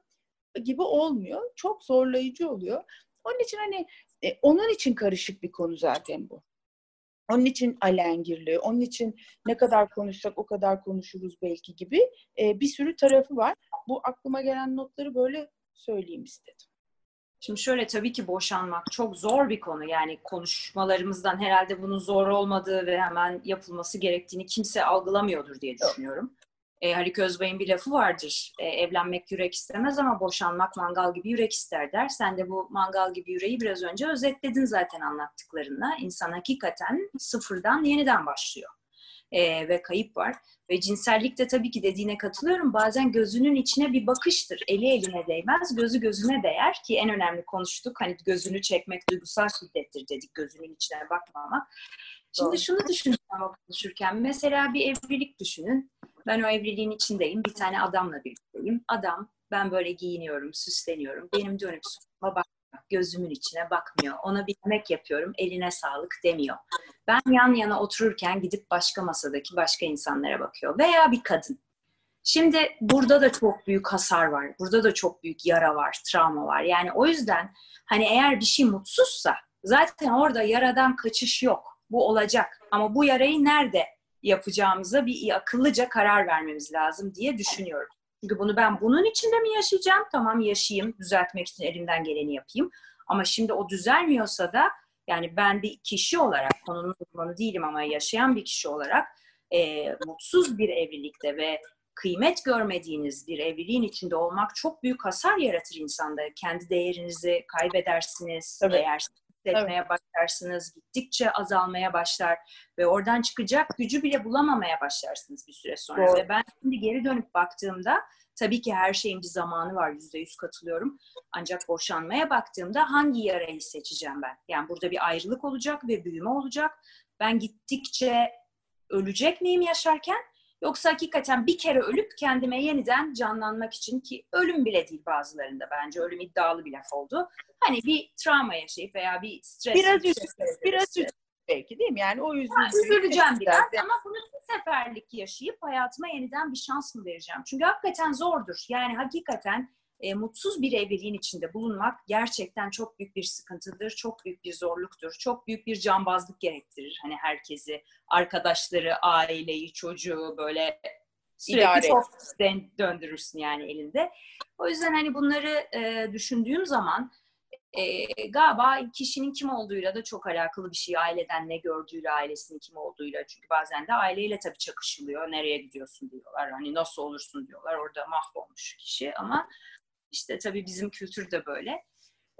gibi olmuyor. Çok zorlayıcı oluyor. Onun için hani e, onun için karışık bir konu zaten bu. Onun için alengirli, onun için ne kadar konuşsak o kadar konuşuruz belki gibi e, bir sürü tarafı var. Bu aklıma gelen notları böyle söyleyeyim istedim. Şimdi şöyle tabii ki boşanmak çok zor bir konu. Yani konuşmalarımızdan herhalde bunun zor olmadığı ve hemen yapılması gerektiğini kimse algılamıyordur diye düşünüyorum. E, Haluk Özbay'ın bir lafı vardır. E, evlenmek yürek istemez ama boşanmak mangal gibi yürek ister der. Sen de bu mangal gibi yüreği biraz önce özetledin zaten anlattıklarınla. İnsan hakikaten sıfırdan yeniden başlıyor. E, ve kayıp var. Ve cinsellik de tabii ki dediğine katılıyorum. Bazen gözünün içine bir bakıştır. Eli eline değmez, gözü gözüne değer ki en önemli konuştuk. Hani gözünü çekmek duygusal şiddettir dedik gözünün içine bakmamak. Şimdi şunu düşünüyorum konuşurken. Mesela bir evlilik düşünün. Ben o evliliğin içindeyim. Bir tane adamla birlikteyim. Adam ben böyle giyiniyorum, süsleniyorum. Benim dönüp bak gözümün içine bakmıyor. Ona bir yemek yapıyorum, eline sağlık demiyor. Ben yan yana otururken gidip başka masadaki başka insanlara bakıyor. Veya bir kadın. Şimdi burada da çok büyük hasar var. Burada da çok büyük yara var, travma var. Yani o yüzden hani eğer bir şey mutsuzsa zaten orada yaradan kaçış yok. Bu olacak. Ama bu yarayı nerede yapacağımıza bir akıllıca karar vermemiz lazım diye düşünüyorum. Çünkü bunu ben bunun içinde mi yaşayacağım? Tamam yaşayayım, düzeltmek için elimden geleni yapayım. Ama şimdi o düzelmiyorsa da yani ben bir kişi olarak, konunun uzmanı değilim ama yaşayan bir kişi olarak e, mutsuz bir evlilikte ve kıymet görmediğiniz bir evliliğin içinde olmak çok büyük hasar yaratır insanda. Kendi değerinizi kaybedersiniz. Tabii. Eğer hissetmeye evet. başlarsınız. Gittikçe azalmaya başlar ve oradan çıkacak gücü bile bulamamaya başlarsınız bir süre sonra. Doğru. Ve ben şimdi geri dönüp baktığımda tabii ki her şeyin bir zamanı var. Yüzde yüz katılıyorum. Ancak boşanmaya baktığımda hangi yarayı seçeceğim ben? Yani burada bir ayrılık olacak ve büyüme olacak. Ben gittikçe ölecek miyim yaşarken? Yoksa hakikaten bir kere ölüp kendime yeniden canlanmak için ki ölüm bile değil bazılarında bence ölüm iddialı bir laf oldu. Hani bir travma yaşayıp veya bir stres. Biraz üzüldüm. Biraz üzüldüm belki değil mi? Yani o yüzden. Ha, üzüleceğim biraz ama bunu bir seferlik yaşayıp hayatıma yeniden bir şans mı vereceğim? Çünkü hakikaten zordur. Yani hakikaten e, mutsuz bir evliliğin içinde bulunmak gerçekten çok büyük bir sıkıntıdır, çok büyük bir zorluktur, çok büyük bir cambazlık gerektirir. Hani herkesi, arkadaşları, aileyi, çocuğu böyle sürekli çok döndürürsün yani elinde. O yüzden hani bunları e, düşündüğüm zaman e, galiba kişinin kim olduğuyla da çok alakalı bir şey. Aileden ne gördüğüyle, ailesinin kim olduğuyla. Çünkü bazen de aileyle tabii çakışılıyor. Nereye gidiyorsun diyorlar. Hani nasıl olursun diyorlar. Orada mahvolmuş kişi ama işte tabii bizim kültür de böyle.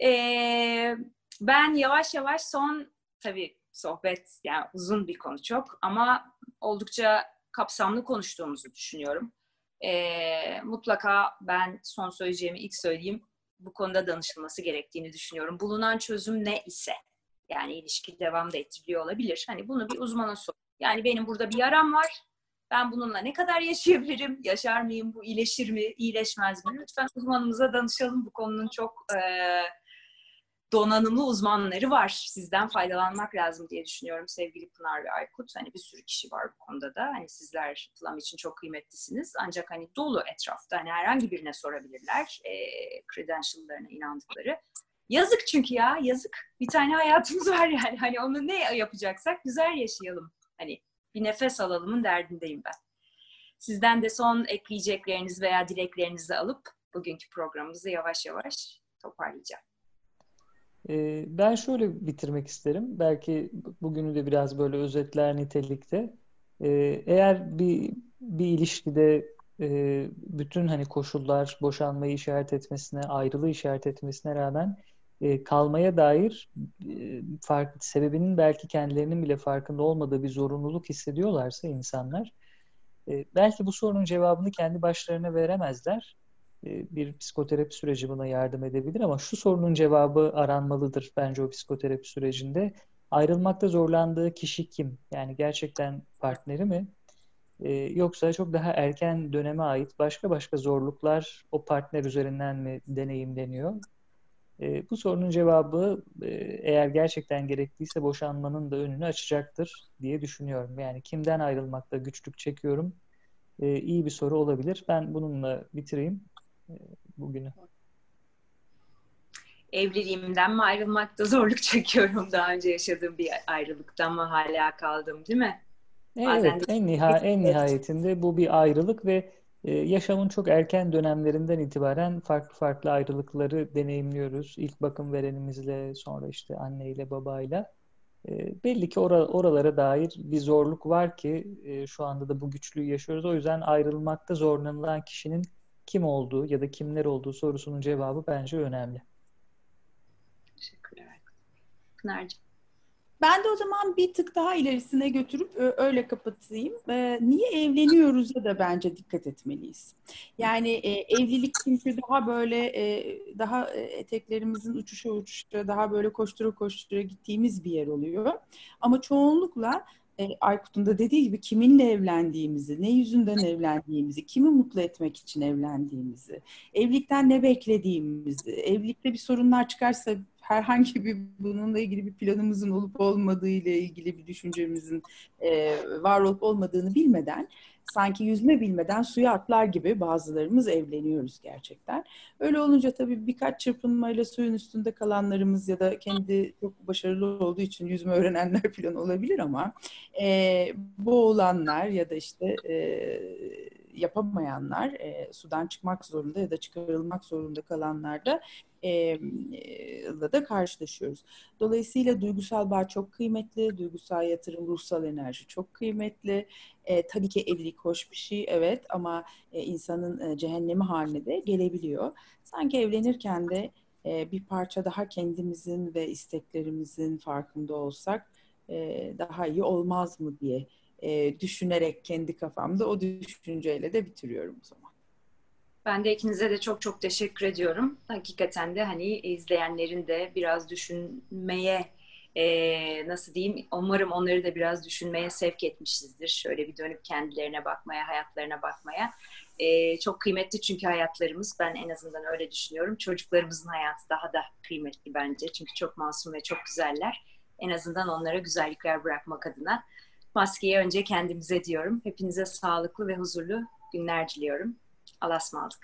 Ee, ben yavaş yavaş son tabii sohbet yani uzun bir konu çok ama oldukça kapsamlı konuştuğumuzu düşünüyorum. Ee, mutlaka ben son söyleyeceğimi ilk söyleyeyim. Bu konuda danışılması gerektiğini düşünüyorum. Bulunan çözüm ne ise yani ilişki devam da ettiriliyor olabilir. Hani bunu bir uzmana sor. Yani benim burada bir yaram var ben bununla ne kadar yaşayabilirim? Yaşar mıyım? Bu iyileşir mi? İyileşmez mi? Lütfen uzmanımıza danışalım. Bu konunun çok e, donanımlı uzmanları var. Sizden faydalanmak lazım diye düşünüyorum sevgili Pınar ve Aykut. Hani bir sürü kişi var bu konuda da. Hani sizler Flam için çok kıymetlisiniz. Ancak hani dolu etrafta. Hani herhangi birine sorabilirler. E, credential'larına inandıkları. Yazık çünkü ya yazık. Bir tane hayatımız var yani. Hani onu ne yapacaksak güzel yaşayalım. Hani bir nefes alalımın derdindeyim ben. Sizden de son ekleyecekleriniz veya dileklerinizi alıp bugünkü programımızı yavaş yavaş toparlayacağım. E, ben şöyle bitirmek isterim. Belki bugünü de biraz böyle özetler nitelikte. E, eğer bir bir ilişkide e, bütün hani koşullar boşanmayı işaret etmesine, ayrılığı işaret etmesine rağmen e, kalmaya dair e, sebebinin belki kendilerinin bile farkında olmadığı bir zorunluluk hissediyorlarsa insanlar e, belki bu sorunun cevabını kendi başlarına veremezler. E, bir psikoterapi süreci buna yardım edebilir ama şu sorunun cevabı aranmalıdır bence o psikoterapi sürecinde. Ayrılmakta zorlandığı kişi kim? Yani gerçekten partneri mi? Yoksa çok daha erken döneme ait başka başka zorluklar o partner üzerinden mi deneyimleniyor? E, bu sorunun cevabı e, eğer gerçekten gerekliyse boşanmanın da önünü açacaktır diye düşünüyorum. Yani kimden ayrılmakta güçlük çekiyorum? E, iyi bir soru olabilir. Ben bununla bitireyim e, bugünü. Evliliğimden mi ayrılmakta zorluk [laughs] çekiyorum? Daha önce yaşadığım bir ayrılıktan mı hala kaldım değil mi? Evet, en, niha en [laughs] nihayetinde bu bir ayrılık ve ee, yaşamın çok erken dönemlerinden itibaren farklı farklı ayrılıkları deneyimliyoruz. İlk bakım verenimizle, sonra işte anneyle, babayla. E, belli ki or oralara dair bir zorluk var ki e, şu anda da bu güçlüğü yaşıyoruz. O yüzden ayrılmakta zorlanılan kişinin kim olduğu ya da kimler olduğu sorusunun cevabı bence önemli. Teşekkürler. Pınar'cığım. Ben de o zaman bir tık daha ilerisine götürüp öyle kapatayım. Niye evleniyoruz'a da bence dikkat etmeliyiz. Yani evlilik çünkü daha böyle daha eteklerimizin uçuşa uçuşa daha böyle koştura koştura gittiğimiz bir yer oluyor. Ama çoğunlukla Aykut'un da dediği gibi kiminle evlendiğimizi, ne yüzünden evlendiğimizi, kimi mutlu etmek için evlendiğimizi, evlilikten ne beklediğimizi, evlilikte bir sorunlar çıkarsa herhangi bir bununla ilgili bir planımızın olup olmadığı ile ilgili bir düşüncemizin e, var olup olmadığını bilmeden sanki yüzme bilmeden suya atlar gibi bazılarımız evleniyoruz gerçekten. Öyle olunca tabii birkaç çırpınmayla suyun üstünde kalanlarımız ya da kendi çok başarılı olduğu için yüzme öğrenenler [laughs] falan olabilir ama e, boğulanlar ya da işte e, yapamayanlar, e, sudan çıkmak zorunda ya da çıkarılmak zorunda kalanlar da e, da karşılaşıyoruz. Dolayısıyla duygusal bağ çok kıymetli, duygusal yatırım, ruhsal enerji çok kıymetli. E, tabii ki evlilik hoş bir şey evet ama e, insanın e, cehennemi haline de gelebiliyor. Sanki evlenirken de e, bir parça daha kendimizin ve isteklerimizin farkında olsak e, daha iyi olmaz mı diye e, düşünerek kendi kafamda o düşünceyle de bitiriyorum zaman. Ben de ikinize de çok çok teşekkür ediyorum. Hakikaten de hani izleyenlerin de biraz düşünmeye e, nasıl diyeyim umarım onları da biraz düşünmeye sevk etmişizdir. Şöyle bir dönüp kendilerine bakmaya, hayatlarına bakmaya. E, çok kıymetli çünkü hayatlarımız ben en azından öyle düşünüyorum. Çocuklarımızın hayatı daha da kıymetli bence. Çünkü çok masum ve çok güzeller. En azından onlara güzellikler bırakmak adına maskeyi önce kendimize diyorum. Hepinize sağlıklı ve huzurlu günler diliyorum. Alas Mask.